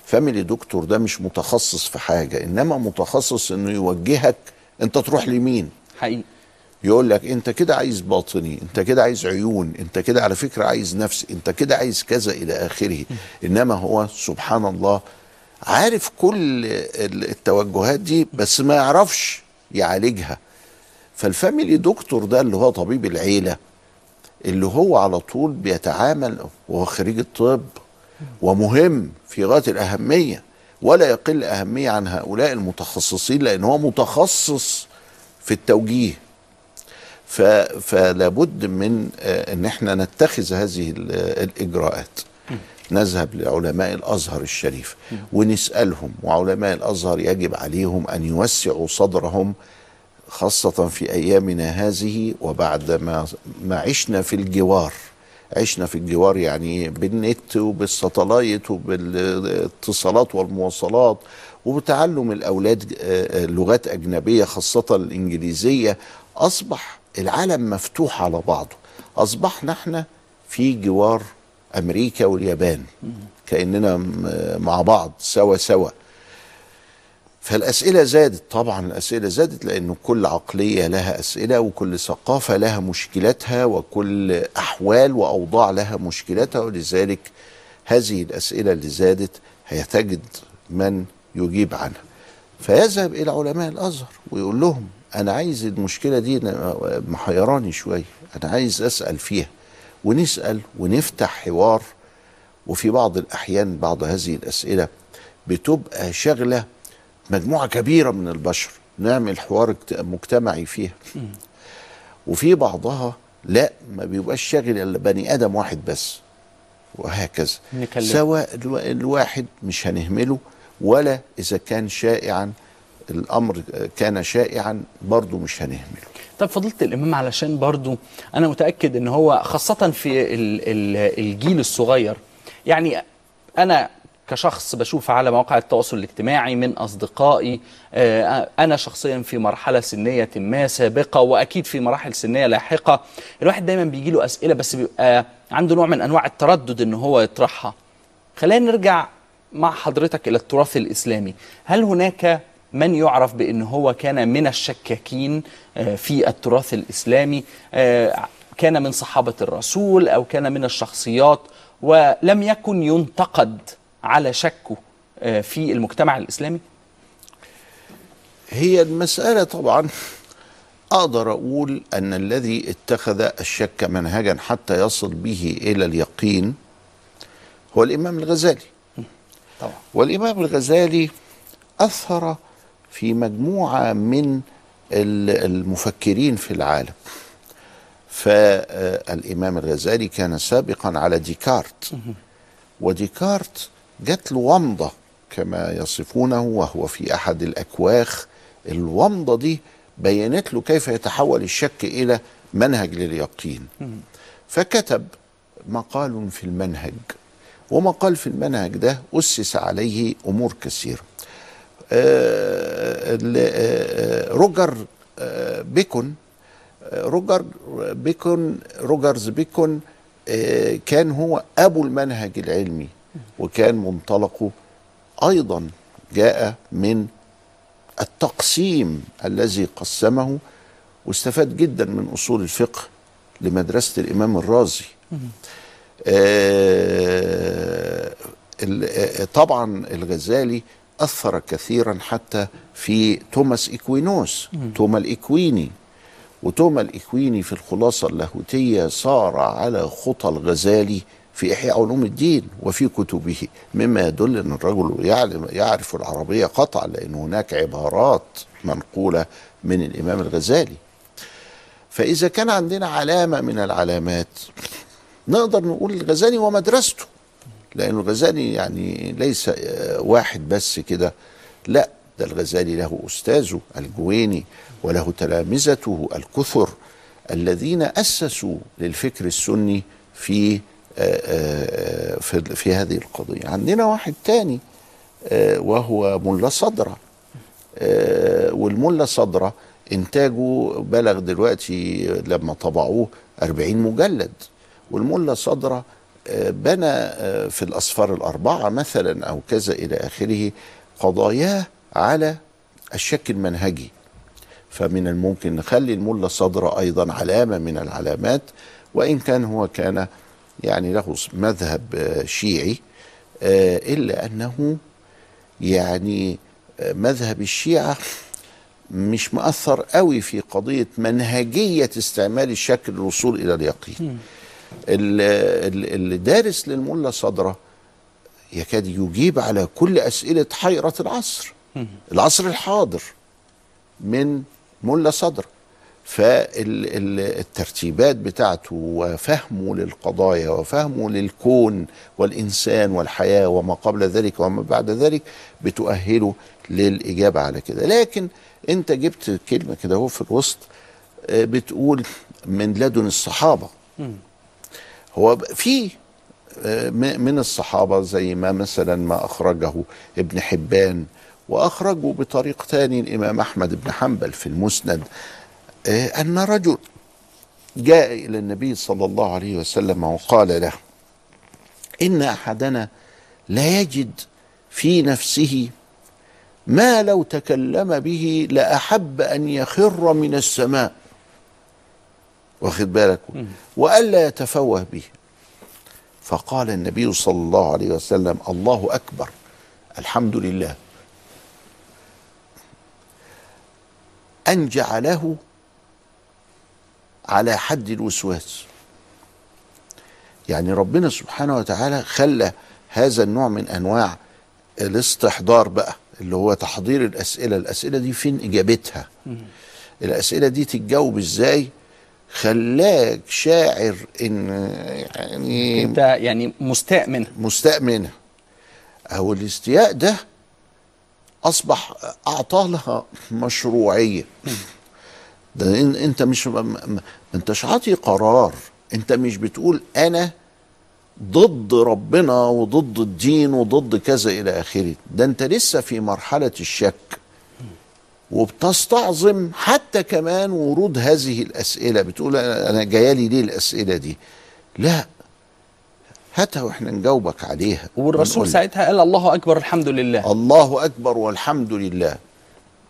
ال family doctor ده مش متخصص في حاجة إنما متخصص إنه يوجهك أنت تروح لمين؟ حقيقي. يقول لك أنت كده عايز باطني أنت كده عايز عيون أنت كده على فكرة عايز نفس أنت كده عايز كذا إلى آخره. إنما هو سبحان الله عارف كل ال- التوجهات دي بس ما يعرفش يعالجها. فالفاميلي دكتور ده اللي هو طبيب العيلة اللي هو على طول بيتعامل وهو خريج الطب ومهم في غاية الأهمية ولا يقل أهمية عن هؤلاء المتخصصين لأن هو متخصص في التوجيه. فلا بد من آه، إن إحنا نتخذ هذه ال- الإجراءات نذهب لعلماء الأزهر الشريف ونسألهم وعلماء الأزهر يجب عليهم أن يوسعوا صدرهم خاصة في أيامنا هذه وبعد ما ما عشنا في الجوار. عشنا في الجوار يعني بالنت وبالساتلايت وبالاتصالات والمواصلات وبتعلم الأولاد آه، آه، لغات أجنبية خاصة الإنجليزية. أصبح العالم مفتوح على بعضه. أصبحنا إحنا في جوار أمريكا واليابان كأننا م- مع بعض سوا سوا. فالأسئلة زادت طبعا الأسئلة زادت لأنه كل عقلية لها أسئلة وكل ثقافة لها مشكلتها وكل أحوال وأوضاع لها مشكلتها ولذلك هذه الأسئلة اللي زادت هيتجد من يجيب عنها. فيذهب إلى علماء الأزهر ويقول لهم أنا عايز المشكلة دي أنا محيراني شوية أنا عايز أسأل فيها ونسأل ونفتح حوار. وفي بعض الأحيان بعض هذه الأسئلة بتبقى شغلة مجموعة كبيرة من البشر نعمل حوار مجتمعي فيها. وفي بعضها لا ما بيبقاش شاغل إلا بني آدم واحد بس وهكذا. نكلمه. سواء الو- الواحد مش هنهمله ولا إذا كان شائعا الأمر كان شائعا برضه مش هنهمله. طب فضيلة الإمام علشان برضو أنا متأكد إن هو خاصة في ال- ال- الجيل الصغير. يعني أنا كشخص بشوف على مواقع التواصل الاجتماعي من أصدقائي آه، أنا شخصيا في مرحلة سنية ما سابقة وأكيد في مراحل سنية لاحقة. الواحد دايما بيجي له أسئلة بس بيبقى عنده نوع من أنواع التردد إن هو يطرحها. خلينا نرجع مع حضرتك إلى التراث الإسلامي. هل هناك من يعرف بأن هو كان من الشكاكين آه، في التراث الإسلامي آه، كان من صحابة الرسول أو كان من الشخصيات ولم يكن ينتقد على شكه آه، في المجتمع الإسلامي؟ هي المسألة طبعا أقدر أقول أن الذي اتخذ الشك منهجا حتى يصل به إلى اليقين هو الإمام الغزالي. طبعا. والإمام الغزالي أثر في مجموعة من ال- المفكرين في العالم. فالإمام الغزالي كان سابقا على ديكارت. وديكارت جات له ومضة كما يصفونه وهو في أحد الأكواخ. الومضة دي بينت له كيف يتحول الشك إلى منهج لليقين. فكتب مقال في المنهج ومقال في المنهج ده أسس عليه أمور كثيرة. آه، آه، روجر آه، بيكون روجر بيكون روجرز بيكون كان هو أبو المنهج العلمي. وكان منطلقه أيضا جاء من التقسيم الذي قسمه واستفاد جدا من أصول الفقه لمدرسة الإمام الرازي. آه، آه، طبعا الغزالي أثر كثيرا حتى في توماس إكوينوس توما الإكويني. وتوما الإكويني في الخلاصة اللاهوتية صار على خطى الغزالي في إحياء علوم الدين وفي كتبه. مما يدل أن الرجل يعلم يعرف العربية قطعا لأن هناك عبارات منقولة من الإمام الغزالي. فإذا كان عندنا علامة من العلامات نقدر نقول الغزالي ومدرسته لأن الغزالي يعني ليس آه، واحد بس كده. لا ده الغزالي له أستاذه الجويني وله تلامذته الكثر الذين أسسوا للفكر السني في في, في هذه القضية. عندنا واحد تاني آه، وهو ملا صدرة. آه، والملا صدرة إنتاجه بلغ دلوقتي لما طبعوه 40 مجلد. والملا صدرة آه، بنى في الأسفار الأربعة مثلا أو كذا إلى آخره قضاياه على الشك المنهجي. فمن الممكن نخلي الملا صدرة أيضا علامة من العلامات وإن كان هو كان يعني له مذهب آه، شيعي آه، إلا أنه يعني آه، مذهب الشيعة مش مؤثر قوي في قضية منهجية استعمال الشك للوصول إلى اليقين. ال- ال- اللي دارس للملا صدرة يكاد يجيب على كل أسئلة حيرة العصر. العصر الحاضر من ملا صدر. فالترتيبات بتاعته وفهمه للقضايا وفهمه للكون والإنسان والحياة وما قبل ذلك وما بعد ذلك بتؤهله للإجابة على كده. لكن أنت جبت كلمة كده هو في الوسط آه، بتقول من لدن الصحابة. هو في آه، من الصحابة زي ما مثلا ما أخرجه ابن حبان وأخرجه بطريق تاني الإمام أحمد بن حنبل في المسند. أن رجل جاء إلى النبي صلى الله عليه وسلم وقال له إن أحدنا لا يجد في نفسه ما لو تكلم به لأحب أن يخر من السماء. واخد بالك؟ وألا يتفوه به. فقال النبي صلى الله عليه وسلم الله أكبر الحمد لله. أن جعله على حد الوسواس. يعني ربنا سبحانه وتعالى خلى هذا النوع من أنواع الاستحضار بقى اللي هو تحضير الأسئلة الأسئلة دي فين إجابتها؟ الأسئلة دي تتجاوب إزاي؟ خلاك شاعر إن يعني أنت يعني مستاء منها مستاء منها أو الاستياء ده أصبح أعطاه لها مشروعية. ده إن- أنت مش ما انتش عاطي قرار. أنت مش بتقول أنا ضد ربنا وضد الدين وضد كذا إلى آخره. ده أنت لسه في مرحلة الشك. وبتستعظم حتى كمان ورود هذه الأسئلة. بتقول أنا جايالي ليه الأسئلة دي؟ لا. هاتها وإحنا نجاوبك عليها. والرسول ساعتها قال الله أكبر الحمد لله. الله أكبر والحمد لله.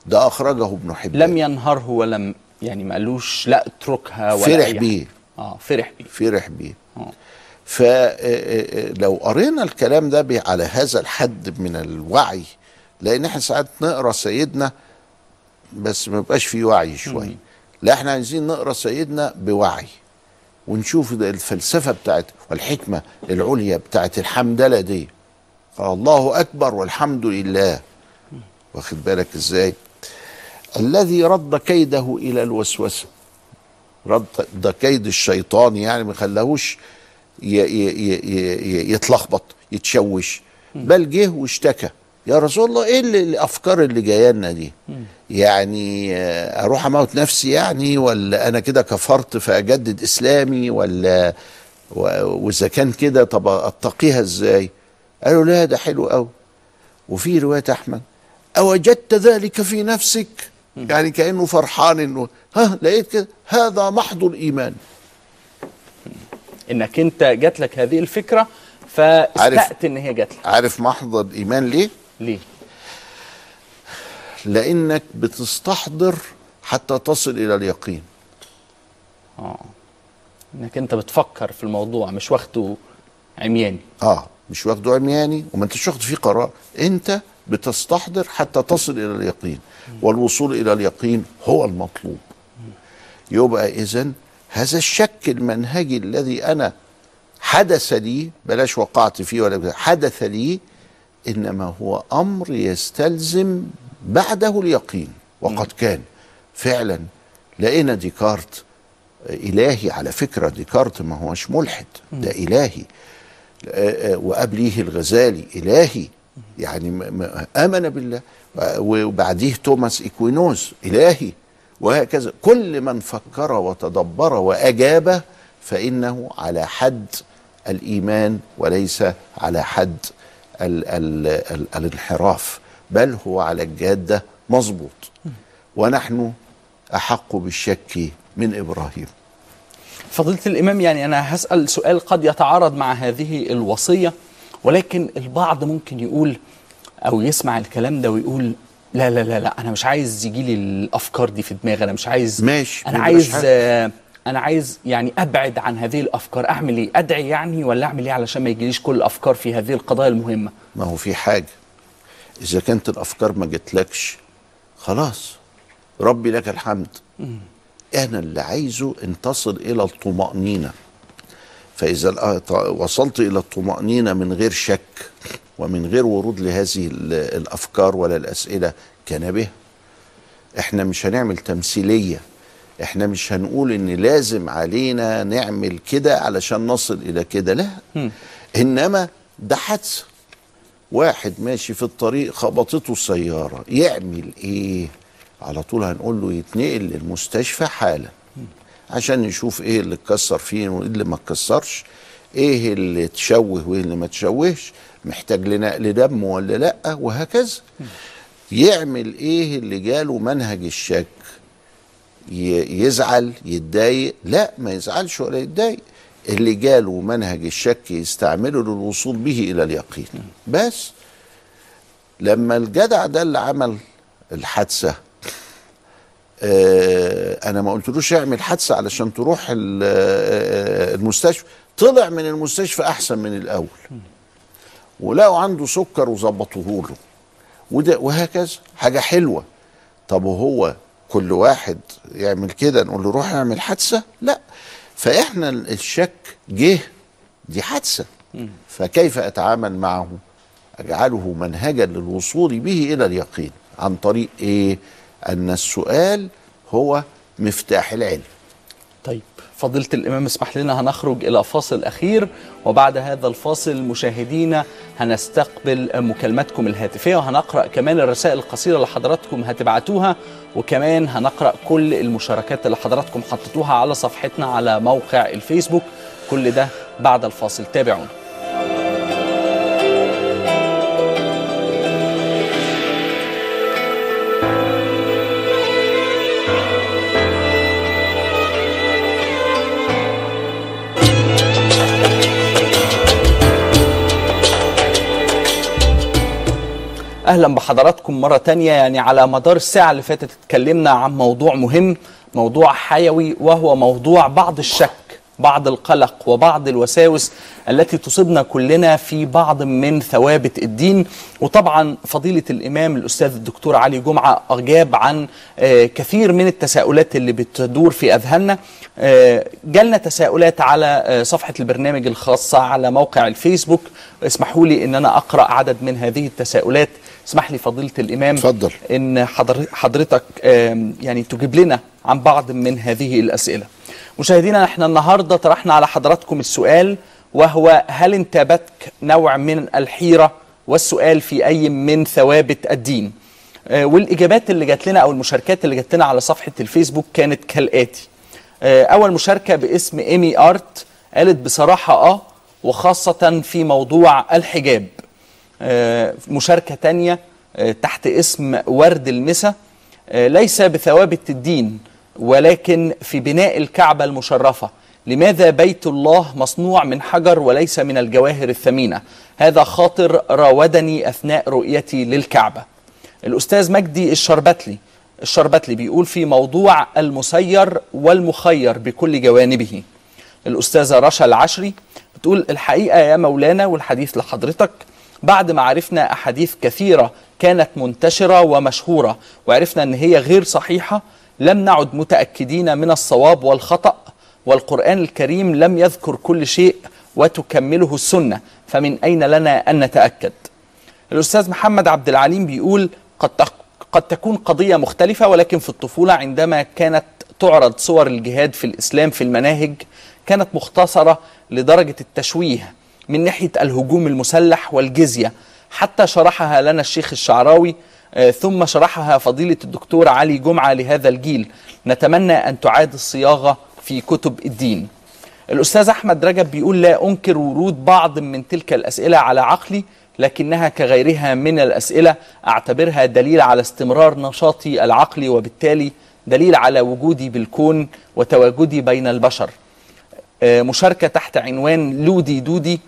ده أخرجه ابن حبان. لم ينهره ولم يعني ما قالوش لا اتركها ولا فرح. بيه. آه فرح بيه. فرح بيه. آه. فلو قرينا الكلام ده على هذا الحد من الوعي لأن إحنا ساعات نقرأ سيدنا بس ما يبقاش فيه وعي شوية. لا إحنا عايزين نقرأ سيدنا بوعي ونشوف الفلسفة بتاعت والحكمة العليا بتاعت الحمدلة دي. الله أكبر والحمد لله. واخد بالك إزاي؟ الذي رد كيده إلى الوسوسة. رد ده كيد الشيطان يعني ما خلاهوش يتلخبط يتشوش. بل جه واشتكى. يا رسول الله إيه اللي الأفكار اللي جاية لنا دي؟ يعني آه، أروح أموت نفسي يعني ولا أنا كده كفرت فاجدد إسلامي ولا وإذا كان كده طب أتقيها إزاي؟ قالوا لا ده حلو قوي وفي رواية أحمد أوجدت ذلك في نفسك؟ يعني كأنه فرحان إنه ها لقيت كده هذا محض الإيمان. إنك أنت جات لك هذه الفكرة فاستأت إن هي جات لك. عارف محض الإيمان ليه؟ ليه؟ لأنك بتستحضر حتى تصل إلى اليقين. آه. إنك أنت بتفكر في الموضوع مش واخده عمياني. آه مش واخده عمياني وما أنتش واخد فيه قرار. أنت بتستحضر حتى تصل إلى اليقين. والوصول إلى اليقين هو المطلوب. يبقى اذا هذا الشك المنهجي الذي أنا حدث لي بلاش وقعت فيه ولا حدث لي إنما هو أمر يستلزم بعده اليقين. وقد كان فعلا لقينا ديكارت إلهي على فكرة ديكارت ما هوش ملحد ده إلهي. وقبليه الغزالي إلهي. يعني آمن بالله. وبعديه توماس إكوينوز إلهي وهكذا. كل من فكر وتدبر وأجاب فإنه على حد الإيمان وليس على حد ال ال ال الانحراف بل هو على الجادة مظبوط. ونحن أحق بالشك من إبراهيم. فضيلة الإمام يعني أنا هسأل سؤال قد يتعارض مع هذه الوصية. ولكن البعض ممكن يقول أو يسمع الكلام ده ويقول لا لا لا لا أنا مش عايز يجي لي الأفكار دي في دماغي أنا مش عايز ماشي ما عايز. آه، أنا عايز يعني أبعد عن هذه الأفكار أعمل إيه؟ أدعي يعني ولا أعمل إيه علشان ما يجيليش كل الأفكار في هذه القضايا المهمة؟ ما هو في حاجة إذا كانت الأفكار ما جتلكش خلاص ربي لك الحمد أنا اللي عايزه أن تصل إلى الطمأنينة فإذا وصلت إلى الطمأنينة من غير شك ومن غير ورود لهذه ال- الأفكار ولا الأسئلة كان به. إحنا مش هنعمل تمثيلية. إحنا مش هنقول إن لازم علينا نعمل كده علشان نصل إلى كده لا. إنما ده حادثه واحد ماشي في الطريق خبطته السيارة يعمل إيه؟ على طول هنقول له يتنقل للمستشفى حالا. عشان نشوف إيه اللي اتكسر فيه وايه اللي ما اتكسرش إيه اللي تشوه وايه اللي ما تشوهش محتاج لنقل دم ولا لأ وهكذا. يعمل إيه اللي جاله منهج الشك؟ يزعل يتضايق؟ لأ ما يزعلش ولا يتضايق. اللي جاله منهج الشك يستعمله للوصول به إلى اليقين. بس لما الجدع ده اللي عمل الحادثة أنا ما قلتلوش اعمل حادثة علشان تروح ال- آه، المستشفى. طلع من المستشفى أحسن من الأول. ولقوا عنده سكر وظبطوه له وده وهكذا. حاجة حلوة. طب وهو كل واحد يعمل كده؟ نقول له روح اعمل حادثة. لا. فإحنا الشك جه. دي حادثة. فكيف أتعامل معه؟ أجعله منهجا للوصول به إلى اليقين. عن طريق إيه؟ أن السؤال هو مفتاح العلم. طيب فضيلة الإمام اسمح لنا هنخرج إلى فاصل أخير وبعد هذا الفاصل مشاهدينا هنستقبل مكالماتكم الهاتفية وهنقرأ كمان الرسائل القصيرة اللي حضراتكم هتبعتوها وكمان هنقرأ كل المشاركات اللي حضراتكم حطيتوها على صفحتنا على موقع الفيسبوك. كل ده بعد الفاصل. تابعونا. أهلا بحضراتكم مرة تانية يعني على مدار الساعة اللي فاتت اتكلمنا عن موضوع مهم موضوع حيوي وهو موضوع بعض الشك بعض القلق وبعض الوساوس التي تصيبنا كلنا في بعض من ثوابت الدين. وطبعا فضيلة الإمام الأستاذ الدكتور علي جمعة أجاب عن آه، كثير من التساؤلات اللي بتدور في أذهاننا. آه، جالنا تساؤلات على آه، صفحة البرنامج الخاصة على موقع الفيسبوك. اسمحوا لي أن أنا أقرأ عدد من هذه التساؤلات. اسمح لي فضيلة الإمام اتفضل إن حضر حضرتك يعني تجيب لنا عن بعض من هذه الأسئلة. مشاهدينا إحنا النهارده طرحنا على حضراتكم السؤال وهو هل انتابتك نوع من الحيرة والسؤال في أي من ثوابت الدين؟ آه، والإجابات اللي جات لنا أو المشاركات اللي جات لنا على صفحة الفيسبوك كانت كالآتي. آه، أول مشاركة باسم إيمي أرت قالت بصراحة آه وخاصة في موضوع الحجاب. آه، مشاركة تانية آه، تحت اسم ورد المسا آه، ليس بثوابت الدين ولكن في بناء الكعبة المشرفة. لماذا بيت الله مصنوع من حجر وليس من الجواهر الثمينة؟ هذا خاطر راودني أثناء رؤيتي للكعبة. الأستاذ مجدي الشربتلي الشربتلي بيقول في موضوع المسير والمخير بكل جوانبه. الأستاذة رشا العشري بتقول الحقيقة يا مولانا والحديث لحضرتك بعد ما عرفنا أحاديث كثيرة كانت منتشرة ومشهورة وعرفنا أن هي غير صحيحة لم نعد متأكدين من الصواب والخطأ والقرآن الكريم لم يذكر كل شيء وتكمله السنة فمن أين لنا أن نتأكد؟ الأستاذ محمد عبد العليم بيقول قد قد تكون قضية مختلفة ولكن في الطفولة عندما كانت تعرض صور الجهاد في الإسلام في المناهج كانت مختصرة لدرجة التشويه من ناحية الهجوم المسلح والجزية. حتى شرحها لنا الشيخ الشعراوي آه، ثم شرحها فضيلة الدكتور علي جمعة لهذا الجيل. نتمنى أن تعاد الصياغة في كتب الدين. الأستاذ أحمد رجب بيقول لا أنكر ورود بعض من تلك الأسئلة على عقلي لكنها كغيرها من الأسئلة. أعتبرها دليل على استمرار نشاطي العقلي وبالتالي دليل على وجودي بالكون وتواجدي بين البشر. آه، مشاركة تحت عنوان لودي دودي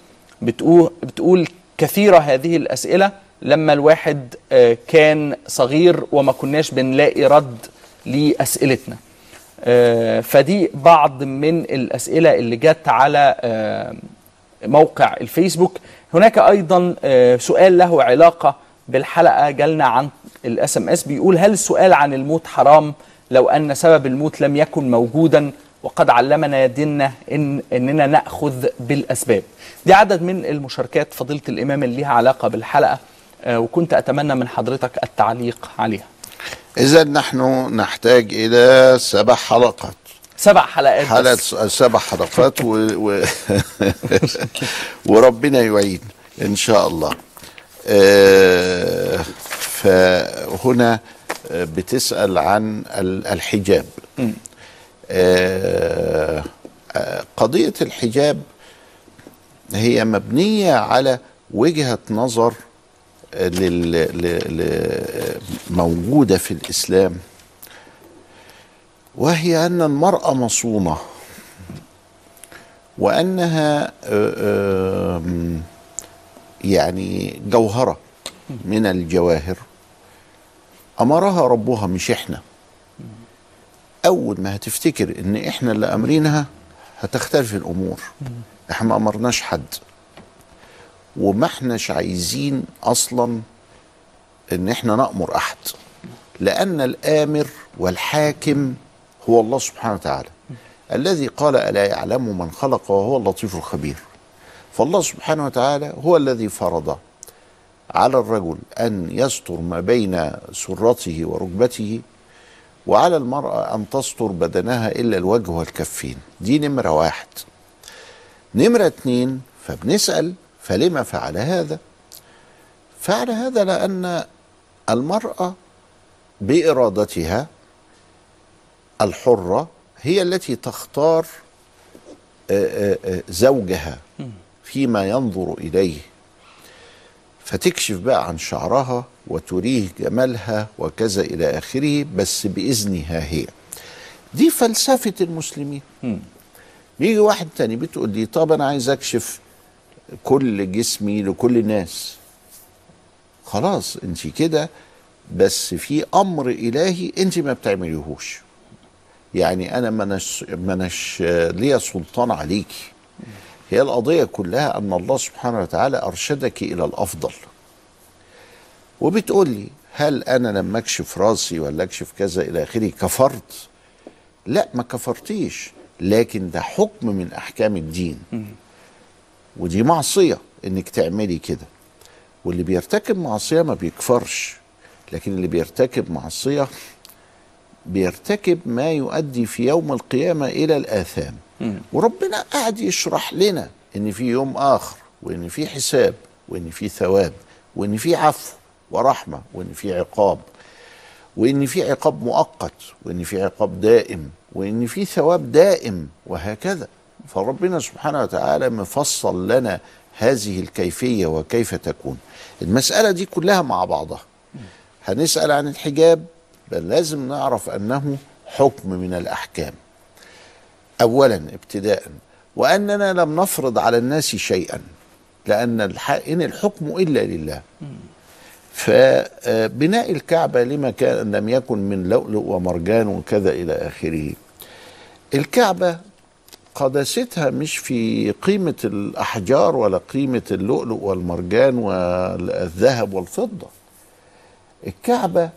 بتقول, بتقول كثيرة هذه الأسئلة. لما الواحد آه، كان صغير وما كناش بنلاقي رد لأسئلتنا. آه، فدي بعض من الأسئلة اللي جت على آه، موقع الفيسبوك. هناك أيضا سؤال له علاقة بالحلقة. جالنا عن ال SMS بيقول هل السؤال عن الموت حرام؟ لو أن سبب الموت لم يكن موجودا وقد علمنا ديننا إن إننا نأخذ بالأسباب. دي عدد من المشاركات فضيلة الإمام اللي ليها علاقة بالحلقة آه، وكنت أتمنى من حضرتك التعليق عليها. إذا نحن نحتاج إلى سبع حلقات. سبع حلقات حلقة بس. سبع حلقات و... و... وربنا يعين إن شاء الله. آه، فهنا آه، بتسأل عن ال- الحجاب. قضية الحجاب هي مبنية على وجهة نظر آه،. موجودة في الإسلام وهي أن المرأة مصونة وأنها آه، يعني جوهرة من الجواهر أمرها ربها مش إحنا أول ما هتفتكر إن إحنا اللي أمرينها هتختلف الأمور. إحنا ما أمرناش حد. وما إحناش عايزين أصلا إن إحنا نأمر أحد. لأن الآمر والحاكم هو الله سبحانه وتعالى. الذي قال ألا يعلم من خلق وهو اللطيف الخبير. فالله سبحانه وتعالى هو الذي فرض على الرجل أن يستر ما بين سرته وركبته وعلى المرأة أن تستر بدنها إلا الوجه والكفين. دي نمرة واحد. نمرة اتنين فبنسأل فلما فعل هذا؟ فعل هذا لأن المرأة بإرادتها الحرة هي التي تختار آه، آه، آه، زوجها فيما ينظر إليه. فتكشف بقى عن شعرها وتريه جمالها وكذا إلى آخره بس بإذنها هي. دي فلسفة المسلمين. بيجي واحد تاني بتقول لي طب أنا عايز أكشف كل جسمي لكل الناس. خلاص أنت كده بس في أمر إلهي أنت ما بتعمليهوش. يعني أنا منش منش ليا سلطان عليكي. هي القضية كلها أن الله سبحانه وتعالى أرشدك إلى الأفضل. وبتقول لي هل أنا لما أكشف رأسي ولا أكشف كذا إلى آخره؟ كفرت. لا ما كفرتيش. لكن ده حكم من أحكام الدين. ودي معصية إنك تعملي كده. واللي بيرتكب معصية ما بيكفرش. لكن اللي بيرتكب معصية بيرتكب ما يؤدي في يوم القيامة إلى الآثام. وربنا قاعد يشرح لنا إن في يوم آخر وإن في حساب وإن في ثواب وإن في عفو ورحمة وإن في عقاب وإن في عقاب مؤقت وإن في عقاب دائم وإن في ثواب دائم وهكذا. فربنا سبحانه وتعالى مفصل لنا هذه الكيفية وكيف تكون. المسألة دي كلها مع بعضها. هنسأل عن الحجاب بل لازم نعرف أنه حكم من الأحكام. اولا ابتداء وأننا لم نفرض على الناس شيئا الح... إن الحكم إلا لله. فبناء الكعبة لما كان لم يكن من لؤلؤ ومرجان وكذا إلى آخره. الكعبة قداستها مش في قيمة الأحجار ولا قيمة اللؤلؤ والمرجان والذهب والفضة. الكعبة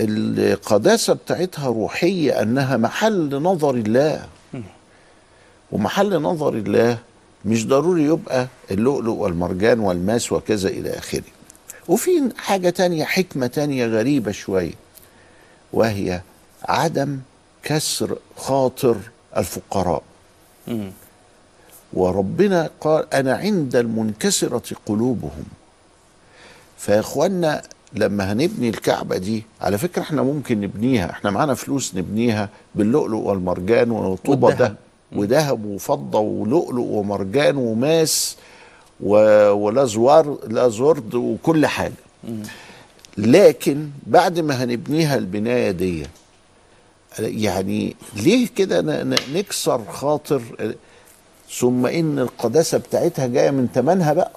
القداسة بتاعتها روحية أنها محل نظر الله. ومحل نظر الله مش ضروري يبقى اللؤلؤ والمرجان والماس وكذا إلى آخره. وفي حاجة تانية حكمة تانية غريبة شوية وهي عدم كسر خاطر الفقراء. وربنا قال أنا عند المنكسرة قلوبهم. فيا إخوانا لما هنبني الكعبة دي على فكرة إحنا ممكن نبنيها إحنا معانا فلوس نبنيها باللؤلؤ والمرجان والذهب. ده وذهب وفضة ولؤلؤ ومرجان وماس ولازوار لازورد وكل حاجة. لكن بعد ما هنبنيها البناية دي يعني ليه كده نكسر خاطر ثم إن القداسة بتاعتها جاية من ثمنها بقى؟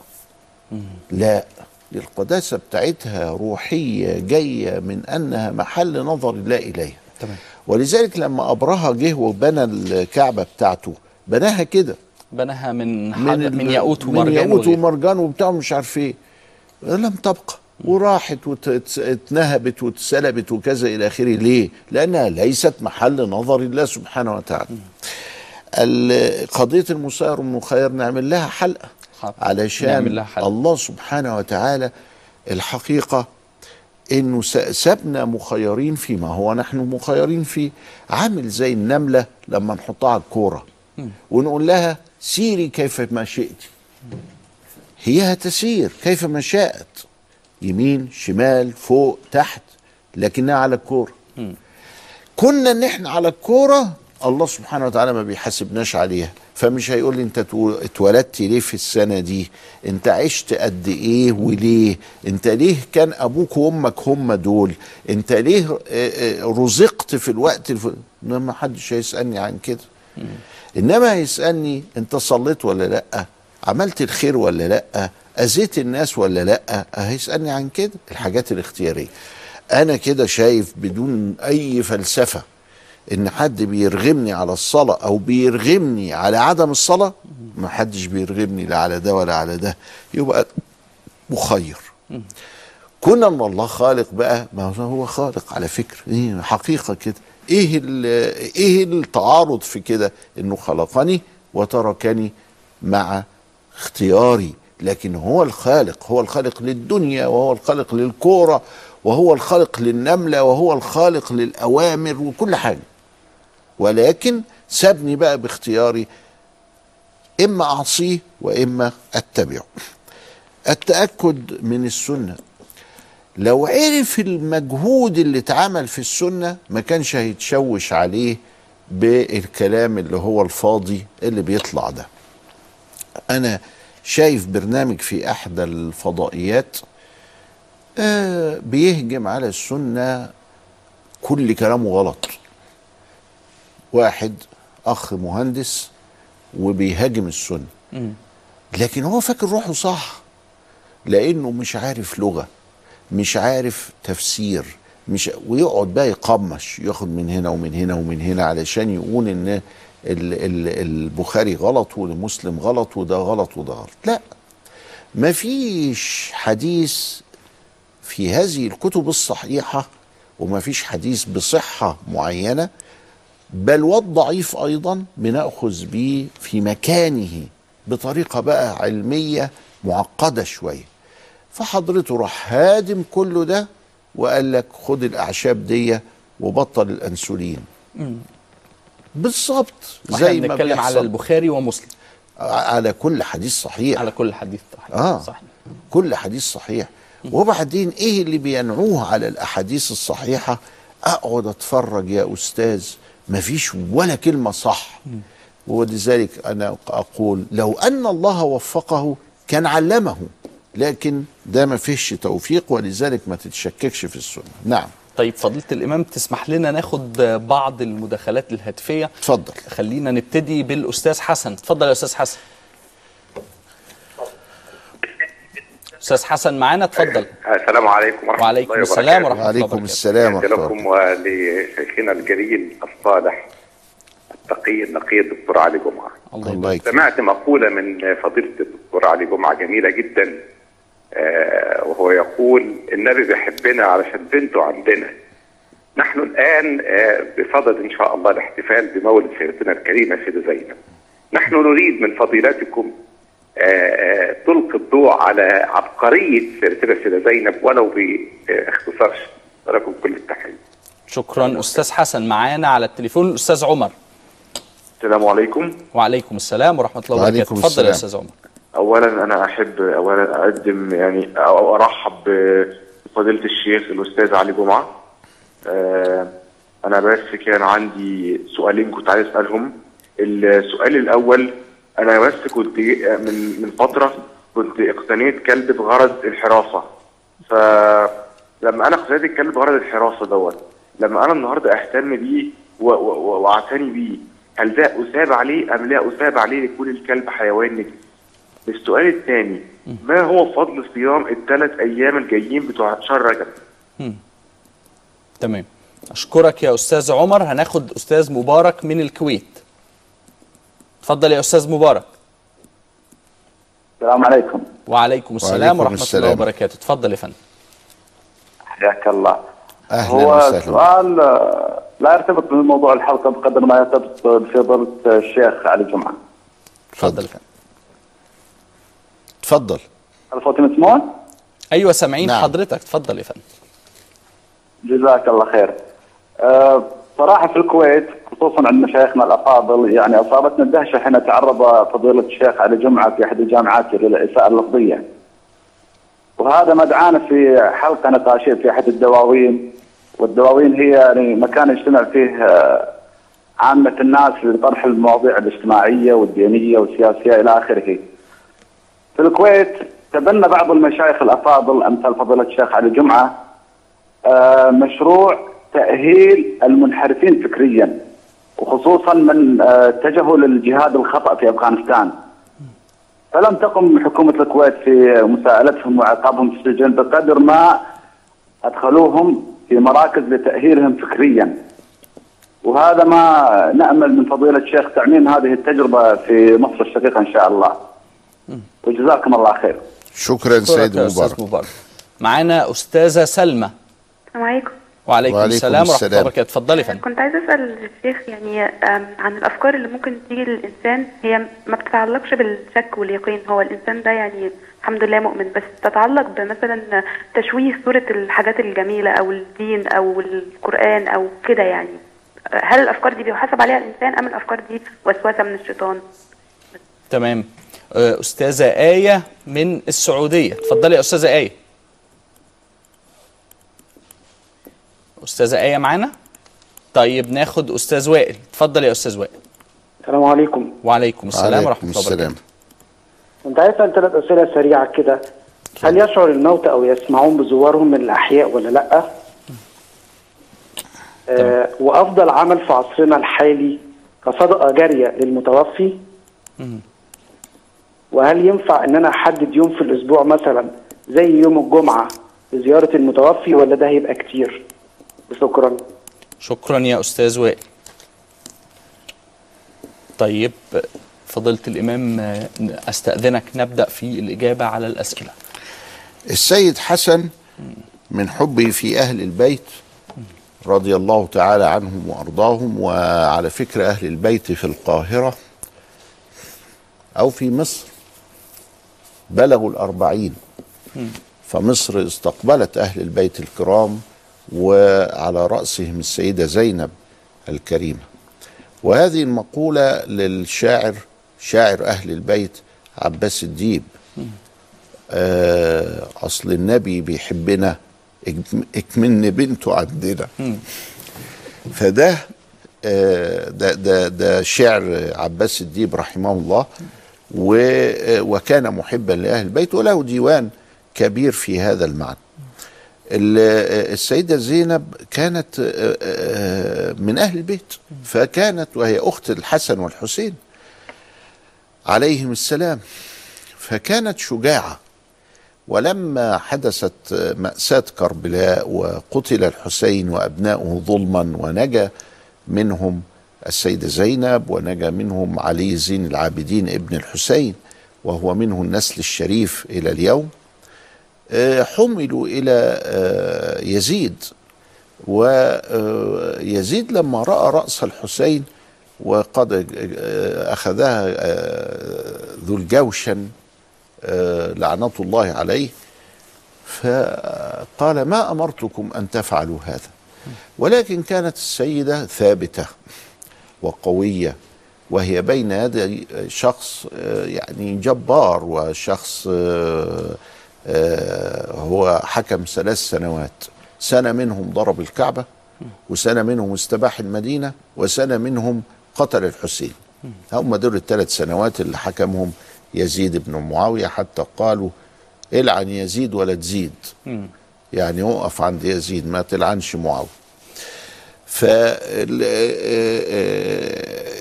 لا. دي القداسه بتاعتها روحية جاية من أنها محل نظر الله اليها تمام. ولذلك لما أبرهة جه وبنى الكعبة بتاعته بناها كده. بناها من من, من ياقوت من ومرجان ياقوت وغيره. ومرجان وبتاع مش عارف إيه. لم تبقى. وراحت واتنهبت واتسلبت وكذا إلى آخره. ليه؟ لأنها ليست محل نظر الله سبحانه وتعالى. ال- قضية المسير والمخير نعمل لها حلقة. حاضر. علشان. الله سبحانه وتعالى الحقيقة إنه سابنا مخيرين فيما هو نحن مخيرين فيه. عامل زي النملة لما نحطها على الكورة. ونقول لها سيري كيف ما شئت. هي هتسير كيف ما شاءت. يمين شمال فوق تحت لكنها على الكورة. كوننا إن إحنا على الكورة الله سبحانه وتعالى ما بيحاسبناش عليها. فمش هيقول لي انت تو- اتولدت ليه في السنة دي؟ انت عشت قد إيه وليه؟ انت ليه كان أبوك وامك هم دول؟ انت ليه آه، آه، رزقت في الوقت الف... ما حدش هيسألني عن كده. إنما هيسألني انت صليت ولا لأ؟ عملت الخير ولا لأ؟ أذيت الناس ولا لأ؟ هيسألني عن كده. الحاجات الاختيارية. أنا كده شايف بدون أي فلسفة إن حد بيرغمني على الصلاة أو بيرغمني على عدم الصلاة ما حدش بيرغمني لا على ده ولا على ده. يبقى مخير. كون ان الله خالق بقى ما هو خالق على فكرة. إيه حقيقة كده. إيه إيه التعارض في كده؟ إنه خلقني وتركني مع اختياري. لكن هو الخالق هو الخالق للدنيا وهو الخالق للكورة وهو الخالق للنملة وهو الخالق للأوامر وكل حاجة. ولكن سابني بقى باختياري إما أعصيه وإما أتبعه. التأكد من السنة. لو عرف المجهود اللي اتعمل في السنة ما كانش هيتشوش عليه بالكلام اللي هو الفاضي اللي بيطلع ده. أنا شايف برنامج في إحدى الفضائيات آه بيهجم على السنة كل كلامه غلط. واحد أخ مهندس وبيهاجم السنة. لكن هو فاكر روحه صح لأنه مش عارف لغة مش عارف تفسير مش ويقعد بقى يقمش ياخد من هنا ومن هنا ومن هنا علشان يقول إن ال ال البخاري غلط والمسلم غلط وده غلط وده غلط. لا مفيش حديث في هذه الكتب الصحيحة ومفيش حديث بصحة معينة بل والضعيف أيضا بنأخذ به في مكانه بطريقة بقى علمية معقدة شوية. فحضرته راح هادم كله ده وقال لك خد الأعشاب دي وبطل الأنسولين. بالظبط زي ما بنتكلم على البخاري ومسلم. على كل حديث صحيح. على كل حديث صحيح. آه صحيح. كل حديث صحيح. وبعدين إيه اللي بينعوه على الأحاديث الصحيحة؟ أقعد أتفرج يا أستاذ. مفيش ولا كلمة صح. ولذلك أنا أقول لو أن الله وفقه كان علمه لكن ده ما فيش توفيق ولذلك ما تتشككش في السنة. نعم. طيب فضيلة الإمام تسمح لنا ناخد بعض المداخلات الهاتفية؟ اتفضل. خلينا نبتدي بالأستاذ حسن. اتفضل يا أستاذ حسن. أستاذ حسن معانا؟ اتفضل. السلام عليكم ورحمة وعليكم الله السلام وبركاته. ورحمة الله وعليكم السلام ورحمة الله لكم ولشيخنا الجليل الصالح التقي النقي الدكتور علي جمعة. الله يبارك يكرمك سمعت مقولة من فضيلة الدكتور علي جمعة جميلة جدا آه وهو يقول النبي بيحبنا علشان بنته عندنا. نحن الآن آه بصدد إن شاء الله الاحتفال بمولد سيدتنا الكريمة سيدة زينب. نحن نريد من فضيلتكم تلقي الضوء على عبقرية سيدتنا سيدة زينب ولو باختصار لكم كل التحية. شكرا. أستاذ حسن معانا على التليفون الأستاذ عمر. السلام عليكم. وعليكم السلام ورحمة الله وبركاته. اتفضل يا. أستاذ عمر. اولا أنا أحب اولا أقدم يعني أو أرحب بفضيلة الشيخ الأستاذ علي جمعة. آه، أنا بس كان عندي سؤالين كنت عايز أسألهم. السؤال الأول أنا بس كنت من من فترة كنت اقتنيت كلب بغرض الحراسة. فلما أنا اقتنيت الكلب بغرض الحراسة دوت لما أنا النهارده أهتم بيه وأعتني بيه هل ده أثاب عليه أم لا أثاب عليه لكون الكلب حيوان نجس؟ السؤال الثاني ما هو فضل صيام الثلاث أيام الجايين بتوع شهر رجب؟ تمام. أشكرك يا أستاذ عمر. هناخد أستاذ مبارك من الكويت. اتفضل يا أستاذ مبارك. السلام عليكم. وعليكم السلام وعليكم ورحمة السلام. الله وبركاته. اتفضل يا فندم. حياك الله. أهلا هو وسهلا. سؤال آه، لا يرتبط بموضوع الحلقة بقدر ما يرتبط بفضيله الشيخ علي جمعة. اتفضل يا فندم. اتفضل هل صوتي مسموع؟ أيوة سامعين نعم. حضرتك. اتفضل يا فندم. جزاك الله خير. آه، صراحة في الكويت خصوصا عند مشايخنا الأفاضل يعني أصابتنا الدهشة حين تعرض فضيلة الشيخ علي جمعة في أحد الجامعات للاساءه اللفظية. وهذا ما دعانا في حلقة نقاشية في أحد الدواوين والدواوين هي يعني مكان يجتمع فيه آه، عامة الناس لطرح المواضيع الاجتماعية والدينية والسياسية إلى آخره. في الكويت تبنى بعض المشايخ الأفاضل أمثال فضيلة الشيخ علي جمعة آه، مشروع تأهيل المنحرفين فكريا وخصوصا من آه، اتجهوا للجهاد الخطأ في أفغانستان. فلم تقم حكومة الكويت في مساءلتهم وعقابهم في السجن بقدر ما أدخلوهم في مراكز لتأهيلهم فكريا. وهذا ما نأمل من فضيلة الشيخ تعميم هذه التجربة في مصر الشقيقة إن شاء الله. وجزاكم الله خير. شكرا سيد مبارك. مبارك. معانا أستاذة سلمى. السلام عليكم. وعليكم, وعليكم السلام ورحمة الله. وبركاته. اتفضلي يا فندم. كنت عايزة أسأل الشيخ يعني عن الأفكار اللي ممكن تيجي للإنسان. هي ما بتتعلقش بالشك واليقين. هو الإنسان ده يعني الحمد لله مؤمن بس تتعلق بمثلا تشويه صورة الحاجات الجميلة أو الدين أو القرآن أو كده يعني. هل الأفكار دي بيحاسب عليها الإنسان أم الأفكار دي وسوسة من الشيطان؟ تمام. آه، أستاذة آية من السعودية. اتفضلي يا أستاذة آية. أستاذة آية معانا؟ طيب ناخد أستاذ وائل. اتفضل يا أستاذ وائل. السلام عليكم. وعليكم السلام ورحمة الله وبركاته. السلام كنت عايز أسأل ثلاث أسئلة سريعة كده. هل يشعر الموتى أو يسمعون بزوارهم من الأحياء ولا لأ؟ آه وأفضل عمل في عصرنا الحالي كصدقة جارية للمتوفي؟ وهل ينفع ان أنا احدد يوم في الأسبوع مثلا زي يوم الجمعة لزيارة المتوفي ولا ده هيبقى كتير؟ شكرا. شكرا يا أستاذ وائل. طيب فضيله الإمام آه، أستأذنك. نبدأ في الإجابة على الأسئلة. السيد حسن من حبه في أهل البيت رضي الله تعالى عنهم وأرضاهم وعلى فكرة أهل البيت في القاهرة أو في مصر بلغوا الأربعين. فمصر استقبلت أهل البيت الكرام وعلى رأسهم السيدة زينب الكريمة. وهذه المقولة للشاعر شاعر أهل البيت عباس الديب. آه، أصل النبي بيحبنا اك- اكمن بنته عندنا. فده آه، ده ده ده شعر عباس الديب رحمه الله آه، وكان محبا لأهل البيت وله ديوان كبير في هذا المعنى. ال- السيدة زينب كانت آه، آه، من أهل البيت فكانت وهي أخت الحسن والحسين عليهم السلام فكانت شجاعة. ولما حدثت مأساة كربلاء وقتل الحسين وأبناؤه ظلما ونجا منهم السيدة زينب ونجا منهم علي زين العابدين ابن الحسين وهو منه النسل الشريف إلى اليوم حملوا إلى آه، يزيد. ويزيد لما رأى رأس الحسين وقد آه، أخذها آه، ذو الجوشن آه، لعنة الله عليه فقال ما أمرتكم أن تفعلوا هذا؟ ولكن كانت السيدة ثابتة وقوية وهي بين يدي شخص آه، يعني جبار وشخص آه، آه، هو حكم ثلاث سنوات. سنة منهم ضرب الكعبة وسنة منهم استباح المدينة وسنة منهم قتل الحسين. هم دول الثلاث سنوات اللي حكمهم يزيد بن معاوية حتى قالوا العن يزيد ولا تزيد. يعني وقف عند يزيد ما تلعنش معاوية.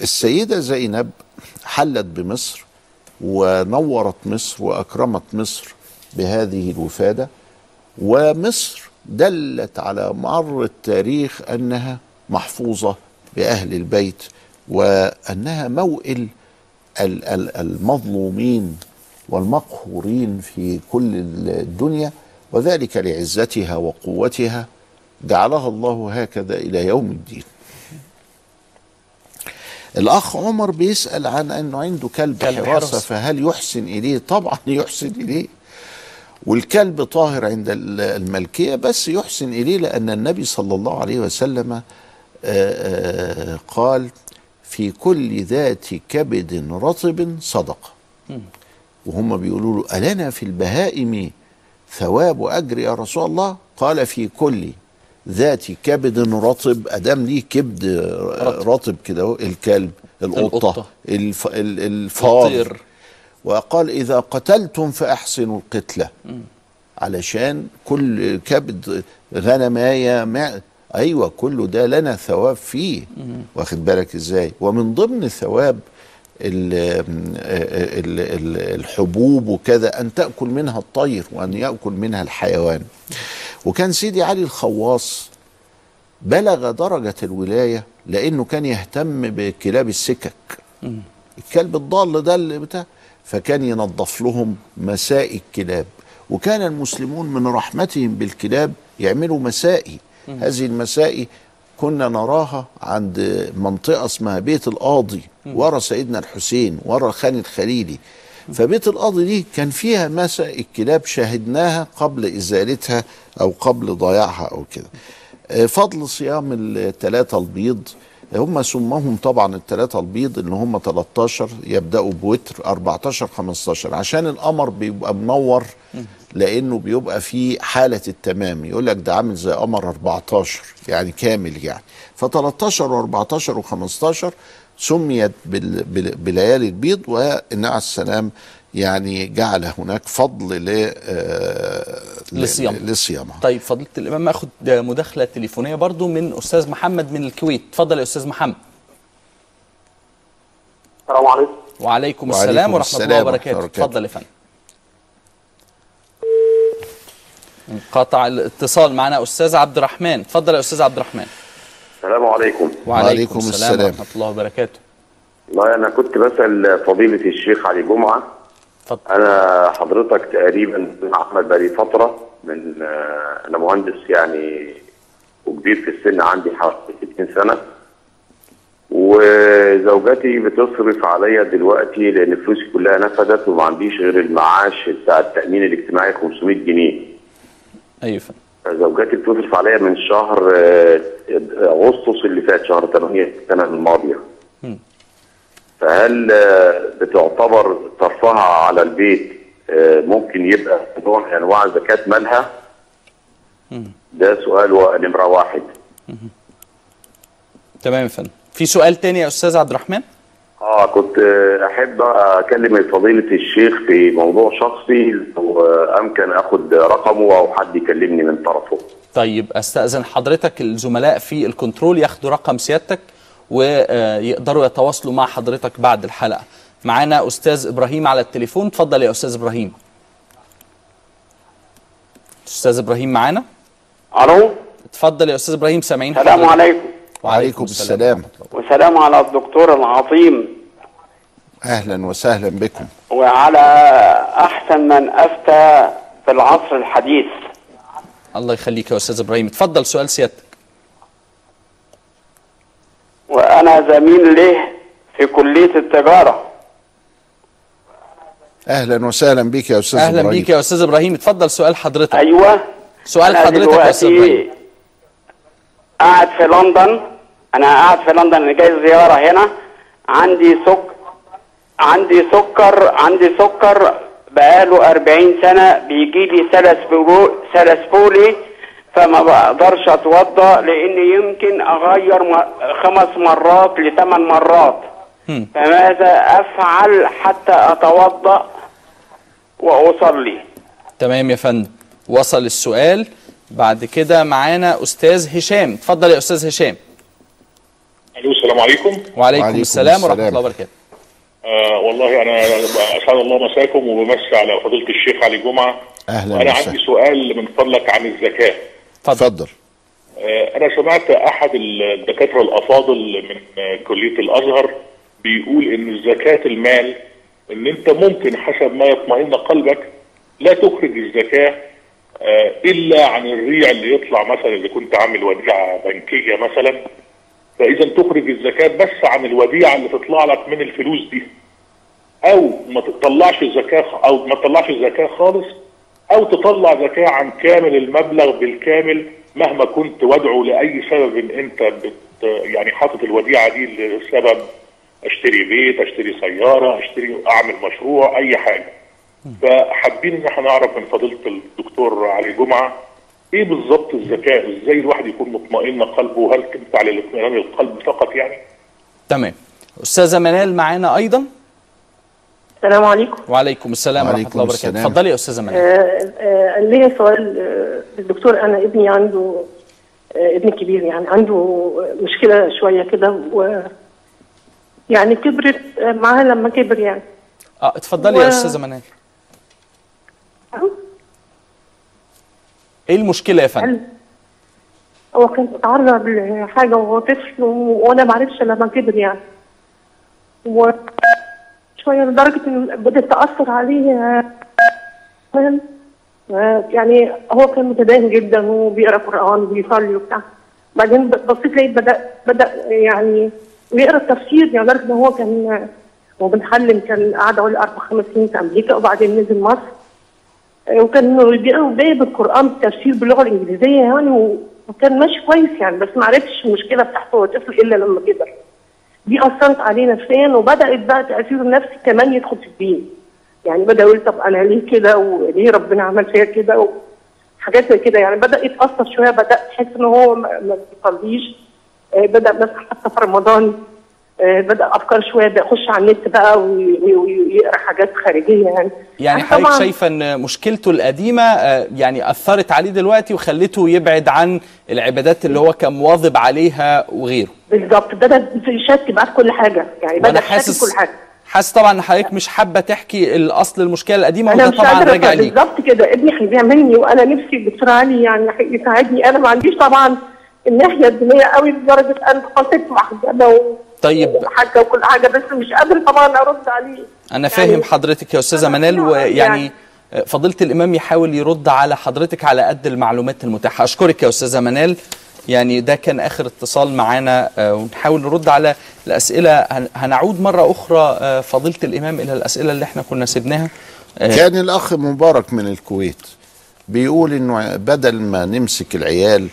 فالسيدة زينب حلت بمصر ونورت مصر وأكرمت مصر بهذه الوفادة ومصر دلت على مر التاريخ أنها محفوظة بأهل البيت وأنها موئل ال- ال- المظلومين والمقهورين في كل الدنيا وذلك لعزتها وقوتها جعلها الله هكذا إلى يوم الدين. الأخ عمر بيسأل عن انه عنده كلب, حراسة. فهل يحسن إليه؟ طبعا يحسن إليه. والكلب طاهر عند ال- الملكية بس يحسن إليه لأن النبي صلى الله عليه وسلم آه، آه، قال في كل ذات كبد رطب صدقه. وهم بيقولوا له ألنا في البهائم ثواب وأجر يا رسول الله قال في كل ذات كبد رطب أدام ليه كبد رطب, كده الكلب القطة, القطة. الف ال- الفار. وقال إذا قتلتم فأحسنوا القتلة. علشان كل كبد غنماية مع. أيوة كله ده لنا ثواب فيه. واخد بالك إزاي؟ ومن ضمن ثواب ال- ال- ال- الحبوب وكذا أن تأكل منها الطير وأن يأكل منها الحيوان. وكان سيدي علي الخواص بلغ درجة الولاية لأنه كان يهتم بكلاب السكك. الكلب الضال ده اللي بتاع فكان ينظف لهم مسائي الكلاب. وكان المسلمون من رحمتهم بالكلاب يعملوا مسائي. هذه المسائي كنا نراها عند منطقة اسمها بيت القاضي ورا سيدنا الحسين ورا خان الخليلي. فبيت القاضي دي كان فيها مسا الكلاب شاهدناها قبل إزالتها أو قبل ضياعها أو كده. آه، فضل صيام الثلاثة البيض هم سمهم طبعا الثلاثة البيض اللي هم 13 يبدأوا بوتر 14 15 عشان القمر بيبقى منور لأنه بيبقى في حالة التمام. يقول لك ده عامل زي قمر 14 يعني كامل يعني. ف 13 و14 و15 سميت بليالي البيض. والنبي عليه السلام يعني جعل هناك فضل ل آه، ل- لصيام. لصيامها طيب فضيلة الإمام اخد مداخلة تليفونية برضو من أستاذ محمد من الكويت. اتفضل يا أستاذ محمد. السلام عليكم. وعليكم وعليكم السلام ورحمة الله السلام وبركاته. ورحمة الله اتفضل يا فندم. انقطع الاتصال معنا أستاذ عبد الرحمن. اتفضل يا أستاذ عبد الرحمن. السلام عليكم. وعليكم السلام. ورحمة الله وبركاته. والله أنا كنت بسأل فضيلة الشيخ علي جمعة اتفضل. أنا حضرتك تقريبا أحمد بقالي فترة من آه، أنا مهندس يعني وكبير في السن عندي حوالي 60 سنة. وزوجتي بتصرف عليا دلوقتي لأن فلوسي كلها نفدت وما عنديش غير المعاش بتاع التأمين الاجتماعي 500 جنيه. أيوه زوجتي بتصرف عليا من شهر آه، أغسطس اللي فات شهر 8 السنة الماضية. فهل آه، بتعتبر صرفها على البيت آه، ممكن يبقى نوع من أنواع زكاة مالها؟ ده سؤال نمره واحد. تمام يا فندم في سؤال تاني يا أستاذ عبد الرحمن آه كنت آه، أحب أكلم فضيلة الشيخ في موضوع شخصي لو أمكن أخد رقمه أو حد يكلمني من طرفه. طيب أستأذن حضرتك الزملاء في الكنترول ياخدوا رقم سيادتك ويقدروا يتواصلوا مع حضرتك بعد الحلقة. معانا أستاذ إبراهيم على التليفون. اتفضل يا أستاذ إبراهيم. أستاذ إبراهيم معانا؟ ألو؟ اتفضل يا أستاذ إبراهيم سامعين السلام. عليكم. وعليكم السلام وسلام على الدكتور العظيم. أهلا وسهلا بكم. وعلى أحسن من أفتى في العصر الحديث. الله يخليك يا أستاذ إبراهيم. اتفضل سؤال سيادتك. زميل له في كلية التجارة؟ أهلا وسهلا بك يا أستاذ أهلا إبراهيم. بيك يا أستاذ إبراهيم. اتفضل سؤال حضرتك. أيوه. سؤال حضرتك يا أستاذ إبراهيم. قاعد في لندن. أنا قاعد في لندن أنا جاي زيارة هنا. عندي سك عندي سكر عندي سكر بقاله 40 سنة. بيجي لي سلس بولي فما بقدرش اتوضا لإني يمكن أغير خمس مرات لثمان مرات. فماذا أفعل حتى أتوضأ وأصلي؟ تمام يا فندم. وصل السؤال. بعد كده معانا أستاذ هشام. اتفضل يا أستاذ هشام. ألو السلام عليكم. وعليكم, وعليكم السلام ورحمة. الله وبركاته. آه والله أنا أسعد الله مساكم وبمسي على فضيلة الشيخ علي جمعة. أهلا وسهلا. عندي سؤال من فضلك عن الزكاة. اتفضل. آه أنا سمعت أحد الدكاترة الأفاضل من كلية الأزهر بيقول إن زكاة المال إن أنت ممكن حسب ما يطمئن قلبك لا تخرج الزكاة آه إلا عن الريع اللي يطلع مثلا إذا كنت عامل وديعة بنكية مثلا. فإذا تخرج الزكاة بس عن الوديعة اللي تطلع لك من الفلوس دي أو ما تطلعش الزكاه أو ما تطلعش الزكاه خالص أو تطلع زكاه عن كامل المبلغ بالكامل مهما كنت وادعو لأي سبب إن أنت بت يعني حاطط الوديعة دي لسبب أشتري بيت أشتري سيارة أشتري أعمل مشروع أي حاجة. فحابين إن إحنا نعرف من فضيلة الدكتور علي جمعة إيه بالظبط الزكاه إزاي الواحد يكون مطمئن قلبه هل تنفع للاطمئنان القلب فقط يعني؟ تمام. أستاذة منال معانا أيضا؟ السلام عليكم. وعليكم السلام ورحمة الله وبركاته. اتفضلي يا أستاذة منال آه، آه، ليا سؤال آه، الدكتور أنا ابني عنده آه، ابني كبير يعني عنده مشكلة شوية كده و يعني كبرت معاه لما كبر يعني. آه اتفضلي يا و- أستاذة منال إيه المشكلة يا فندم؟ هو كان اتعرض لحاجة وهو طفل وأنا ما عرفش لما كبر يعني. و شوية لدرجة ان بدات تاثر عليه آه، يعني هو كان متدين جدا وبيقرأ قرآن وبيصلي وبتاع. بعدين بصيت لقيت بدا بدأ يعني ويقرا التفسير يعني لدرجة ان هو كان هو بنحلم كان قعد اول أربع خمس سنين في أمريكا وبعدين نزل مصر. آه، وكان بيقرأ جايب القرآن بالتفسير باللغة الإنجليزية يعني وكان ماشي كويس يعني بس ما عرفتش المشكلة بتاعته هو طفل إلا لما كبر. دي أثرت عليه نفسيا وبدأت بقى تاثيره النفسي كمان يدخل في الدين. يعني بدأ يقول طب أنا ليه كده؟ وليه ربنا عمل فيا كده؟ وحاجات زي كده. يعني بدأ يتأثر شوية بدأ يحس إن هو ما بيصليش. آه، بدأ مثلا حتى في رمضان بدأ أفكار شوية بدأ يخش على النت بقى وي- وي- ويقرأ حاجات خارجية يعني. يعني حضرتك شايفة إن مشكلته القديمة آه، يعني أثرت عليه دلوقتي وخلته يبعد عن العبادات اللي هو كان مواظب عليها وغيره؟ بالظبط بدا يشك بقى في كل حاجة. يعني بدأ يشك في حاسس- كل حاجة. حاسس طبعا إن حضرتك مش حابة تحكي الأصل المشكلة القديمة وده طبعا راجع ليك. بالظبط كده. ابني هيعملني وأنا نفسي الدكتور علي يعني يساعدني. أنا ما عنديش طبعا الناحيه الدينيه قوي لدرجة أنا خطيت محجبه طيب. وحاجه وكل حاجة بس مش قادر طبعا أرد عليه. أنا فاهم حضرتك يا أستاذة منال ويعني فضيله الإمام يحاول يرد على حضرتك على قد المعلومات المتاحة. أشكرك يا أستاذة منال. يعني ده كان آخر اتصال معانا آه، ونحاول نرد على الأسئلة. هن- هنعود مرة أخرى آه، فضيلة الإمام إلى الأسئلة اللي إحنا كنا سيبناها. آه، كان الأخ مبارك من الكويت بيقول إنه بدل ما نمسك العيال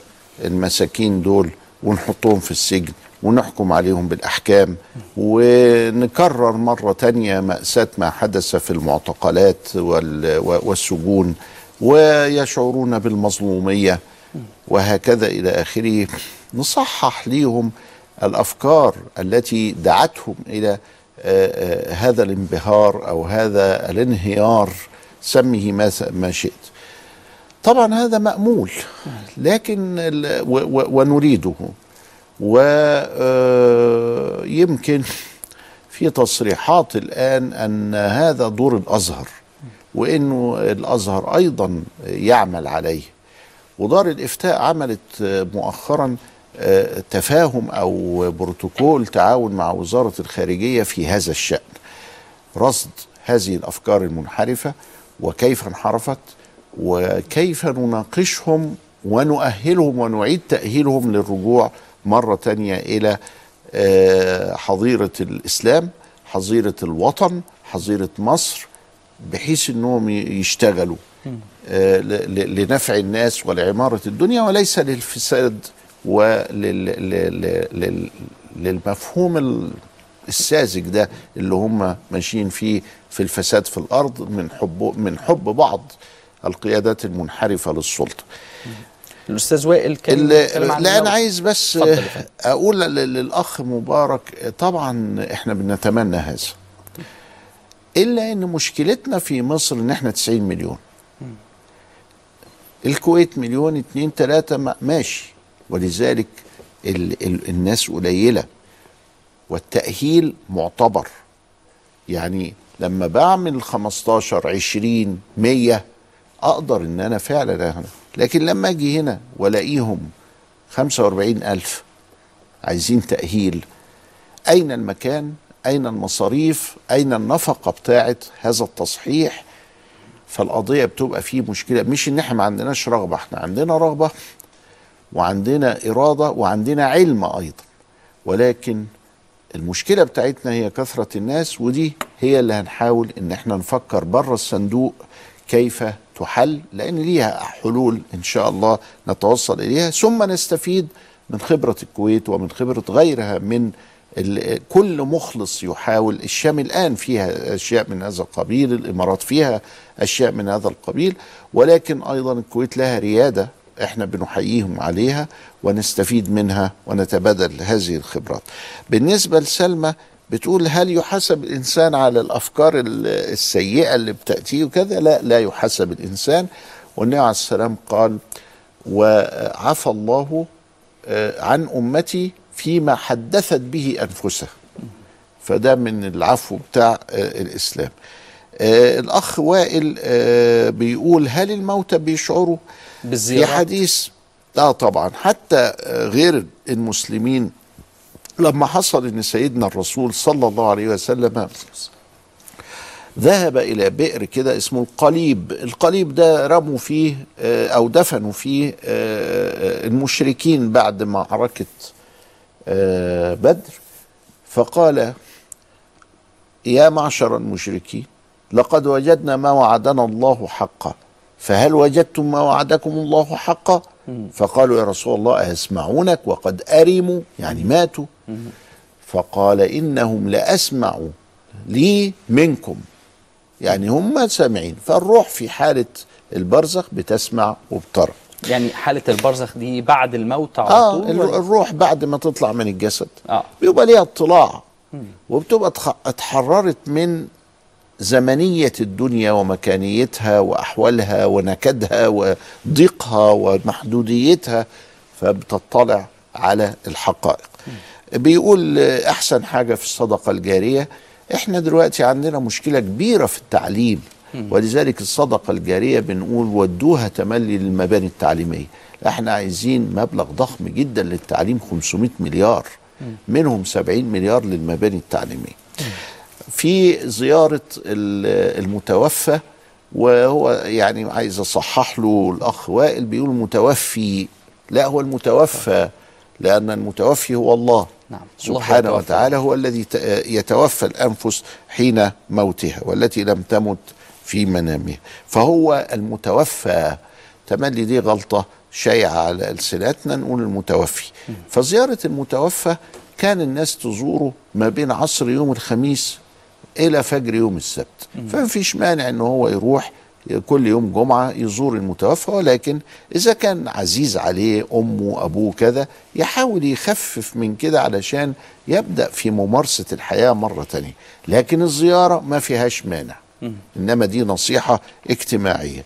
المساكين دول ونحطهم في السجن ونحكم عليهم بالأحكام ونكرر مرة تانية مأساة ما حدث في المعتقلات وال- والسجون ويشعرون بالمظلومية وهكذا إلى آخره. نصحح ليهم الأفكار التي دعتهم إلى آه، آه، هذا الانبهار أو هذا الانهيار سميه ما شئت. طبعا هذا مأمول لكن ونريده. ويمكن في تصريحات الآن أن هذا دور الأزهر وأنه الأزهر أيضا يعمل عليه. ودار الإفتاء عملت مؤخرا آه، تفاهم أو بروتوكول تعاون مع وزارة الخارجية في هذا الشأن. رصد هذه الأفكار المنحرفة وكيف انحرفت وكيف نناقشهم ونؤهلهم ونعيد تأهيلهم للرجوع مرة تانية إلى آه، حظيرة الإسلام حظيرة الوطن حظيرة مصر بحيث إنهم ي- يشتغلوا آه، لنفع الناس ولعمارة الدنيا وليس للفساد وللمفهوم الساذج ده اللي هم ماشيين فيه في الفساد في الأرض من حب من حب بعض القيادات المنحرفة للسلطة. الأستاذ وائل كان لا أنا. عايز بس. أقول لل- للأخ مبارك طبعا إحنا بنتمنى هذا إلا إن مشكلتنا في مصر إن إحنا 90 مليون الكويت مليون اتنين تلاتة ما- ماشي ولذلك ال ال الناس قليلة والتأهيل معتبر يعني لما بعمل 15 20 100 أقدر إن أنا فعلا. لكن لما أجي هنا وألاقيهم 45 ألف عايزين تأهيل أين المكان؟ أين المصاريف؟ أين النفقة بتاعت هذا التصحيح؟ فالقضية بتبقى فيه مشكلة. مش إن إحنا ما عندناش رغبة إحنا عندنا رغبة وعندنا إرادة وعندنا علم أيضا. ولكن المشكلة بتاعتنا هي كثرة الناس ودي هي اللي هنحاول إن إحنا نفكر بره الصندوق كيف تحل لأن ليها حلول إن شاء الله نتوصل إليها. ثم نستفيد من خبرة الكويت ومن خبرة غيرها من كل مخلص يحاول. الشام الآن فيها أشياء من هذا القبيل الإمارات فيها أشياء من هذا القبيل ولكن أيضا الكويت لها ريادة إحنا بنحييهم عليها ونستفيد منها ونتبادل هذه الخبرات. بالنسبة لسلمى بتقول هل يحاسب الإنسان على الأفكار ال- السيئة اللي بتأتيه وكذا؟ لا لا يحاسب الإنسان. والنبي عليه السلام قال وعفى الله آه، عن أمتي فيما حدثت به أنفسها. فده من العفو بتاع آه، الإسلام. آه، الأخ وائل بيقول هل الموتى بيشعروا في بالزيارات؟ حديث آه طبعا. حتى غير المسلمين لما حصل إن سيدنا الرسول صلى الله عليه وسلم ذهب إلى بئر كده اسمه القليب. القليب ده رموا فيه آه، أو دفنوا فيه آه، المشركين بعد معركه آه، بدر. فقال يا معشر المشركين لقد وجدنا ما وعدنا الله حقا. فهل وجدتم ما وعدكم الله حقا؟ فقالوا يا رسول الله أيسمعونك وقد أرموا يعني ماتوا. فقال إنهم لأسمعوا لي منكم. يعني هم سامعين. فالروح في حالة البرزخ بتسمع وبترى. يعني حالة البرزخ دي بعد الموت على آه طول؟ الروح بعد ما تطلع من الجسد. آه. بيبقى ليها اطلاع. وبتبقى اتحررت من زمنية الدنيا ومكانيتها وأحوالها ونكدها وضيقها ومحدوديتها. فبتطلع على الحقائق. بيقول أحسن حاجة في الصدقة الجارية إحنا دلوقتي عندنا مشكلة كبيرة في التعليم ولذلك الصدقة الجارية بنقول ودوها تملي للمباني التعليمية. إحنا عايزين مبلغ ضخم جدا للتعليم 500 مليار منهم 70 مليار للمباني التعليمية. في زيارة ال- المتوفى وهو يعني عايز أصحح له الأخ وائل بيقول متوفي. لا هو المتوفى. لأن المتوفي هو الله نعم سبحانه يتوفى. وتعالى هو الذي يتوفى الأنفس حين موتها والتي لم تمت في منامها. فهو المتوفى. تملي دي غلطة شائعة على ألسنتنا نقول المتوفي. فزيارة المتوفى كان الناس تزوره ما بين عصر يوم الخميس إلى فجر يوم السبت. فما فيش مانع أنه هو يروح كل يوم جمعة يزور المتوفى ولكن إذا كان عزيز عليه أمه أبوه كذا يحاول يخفف من كده علشان يبدأ في ممارسة الحياة مرة تانية. لكن الزيارة ما فيهاش مانع إنما دي نصيحة اجتماعية.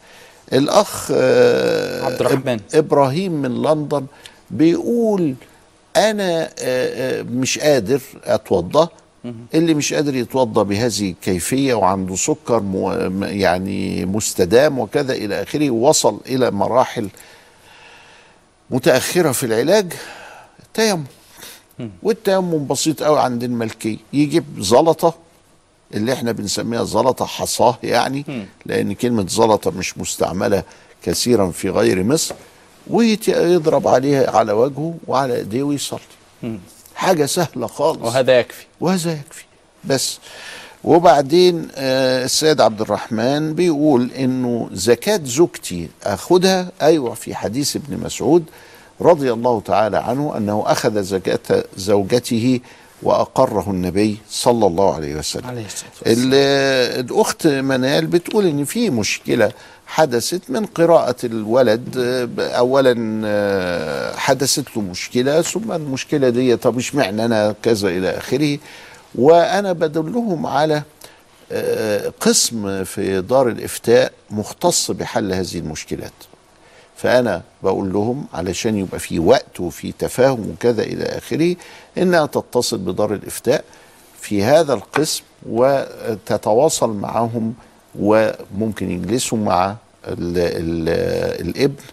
الأخ آه، عبد الرحمن. إب- إبراهيم من لندن بيقول أنا آه، آه، مش قادر أتوضأ اللي مش قادر يتوضا بهذه الكيفية وعنده سكر مو يعني مستدام وكذا إلى آخره وصل إلى مراحل متأخرة في العلاج التيمم. والتيمم بسيط قوي عند الملكيه يجيب زلطه اللي إحنا بنسميها زلطة حصاه يعني لأن كلمة زلطة مش مستعملة كثيرا في غير مصر ويضرب عليها على وجهه وعلى إيديه ويصلي. حاجة سهلة خالص. وهذا يكفي. وهذا يكفي. بس وبعدين آه، السيد عبد الرحمن بيقول إنه زكاة زوجتي أخدها أيوه في حديث ابن مسعود رضي الله تعالى عنه أنه أخذ زكاة زوجته وأقره النبي صلى الله عليه وسلم. عليه الصلاة والسلام. ال- الأخت منال بتقول إن في مشكلة حدثت من قراءة الولد اولا آه، حدثت له مشكلة ثم المشكلة دي طب اشمعنى أنا كذا إلى آخره؟ وأنا بدلهم على آه، قسم في دار الإفتاء مختص بحل هذه المشكلات. فأنا بقول لهم علشان يبقى في وقت وفي تفاهم وكذا إلى آخره إنها تتصل بدار الإفتاء في هذا القسم وتتواصل معهم وممكن يجلسوا مع ال ال الابن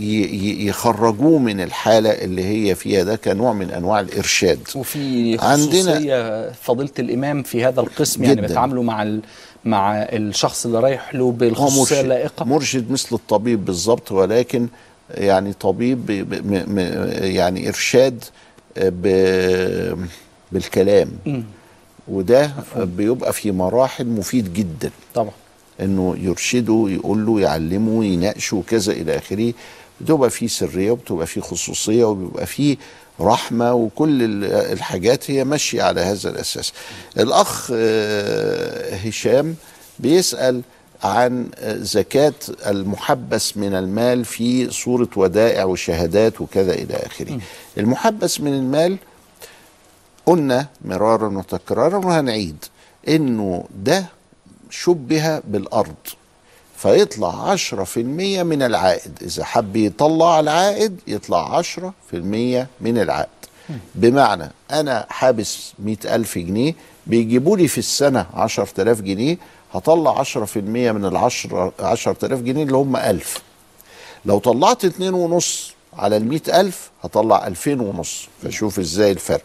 ويخرجوه من الحالة اللي هي فيها ده كنوع من أنواع الإرشاد وفي عندنا- فضيلة الإمام في هذا القسم يعني. بيتعاملوا مع. مع الشخص اللي رايح له بالخصوصية مرشد اللائقة مرشد مثل الطبيب بالظبط ولكن يعني طبيب م- م- يعني إرشاد بالكلام مم. وده بيبقى في مراحل مفيد جدا طبعا إنه يرشده يقول له يعلمه يناقشه كذا إلى آخره بتبقى فيه سرية وبتبقى فيه خصوصية وبيبقى فيه رحمة وكل ال- الحاجات هي ماشية على هذا الأساس. الأخ آه، هشام بيسأل عن آه، زكاة المحبس من المال في صورة ودائع وشهادات وكذا إلى آخره. المحبس من المال قلنا مرارا وتكرارا وهنعيد إنه ده شبه بالأرض فيطلع 10% من العائد. إذا حب يطلع العائد يطلع 10% من العائد. بمعنى أنا حابس 100000 جنيه بيجيبوا لي في السنة 10000 جنيه هطلع 10% من ال 10 10000 جنيه اللي هم 1000 لو طلعت اتنين ونص على المئة ألف هطلع ألفين ونص. فشوف إزاي الفرق.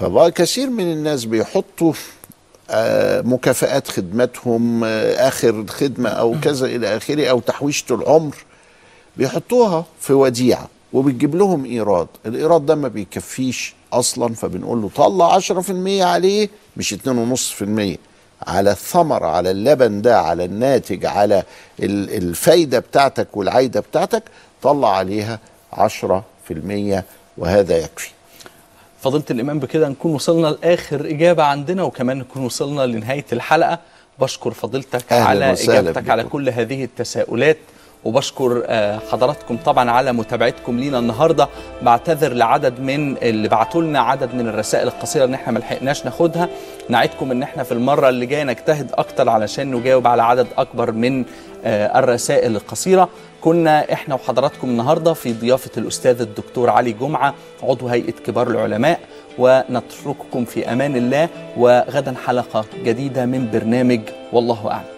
فبقى كثير من الناس بيحطوا آه، مكافآت خدمتهم آه، آخر خدمة أو كذا إلى آخره أو تحويشة العمر بيحطوها في وديعة وبتجيب لهم إيراد. الإيراد ده ما بيكفيش أصلا فبنقول له طلع 10% عليه مش 2.5% على الثمرة على اللبن ده على الناتج على ال- الفايدة بتاعتك والعايدة بتاعتك طلع عليها 10% وهذا يكفي. فضيلة الإمام بكده نكون وصلنا لآخر إجابة عندنا وكمان نكون وصلنا لنهاية الحلقة. بشكر فضيلتك على إجابتك على. كل هذه التساؤلات. وبشكر آه، حضراتكم طبعا على متابعتكم لينا النهارده. بعتذر لعدد من اللي بعتوا لنا عدد من الرسائل القصيرة ان إحنا ما لحقناش ناخدها. نعدكم إن إحنا في المرة اللي جاية نجتهد أكتر علشان نجاوب على عدد أكبر من آه، الرسائل القصيرة. كنا إحنا وحضراتكم النهارده في ضيافة الأستاذ الدكتور علي جمعة عضو هيئة كبار العلماء ونترككم في أمان الله وغدا حلقة جديدة من برنامج والله أعلم.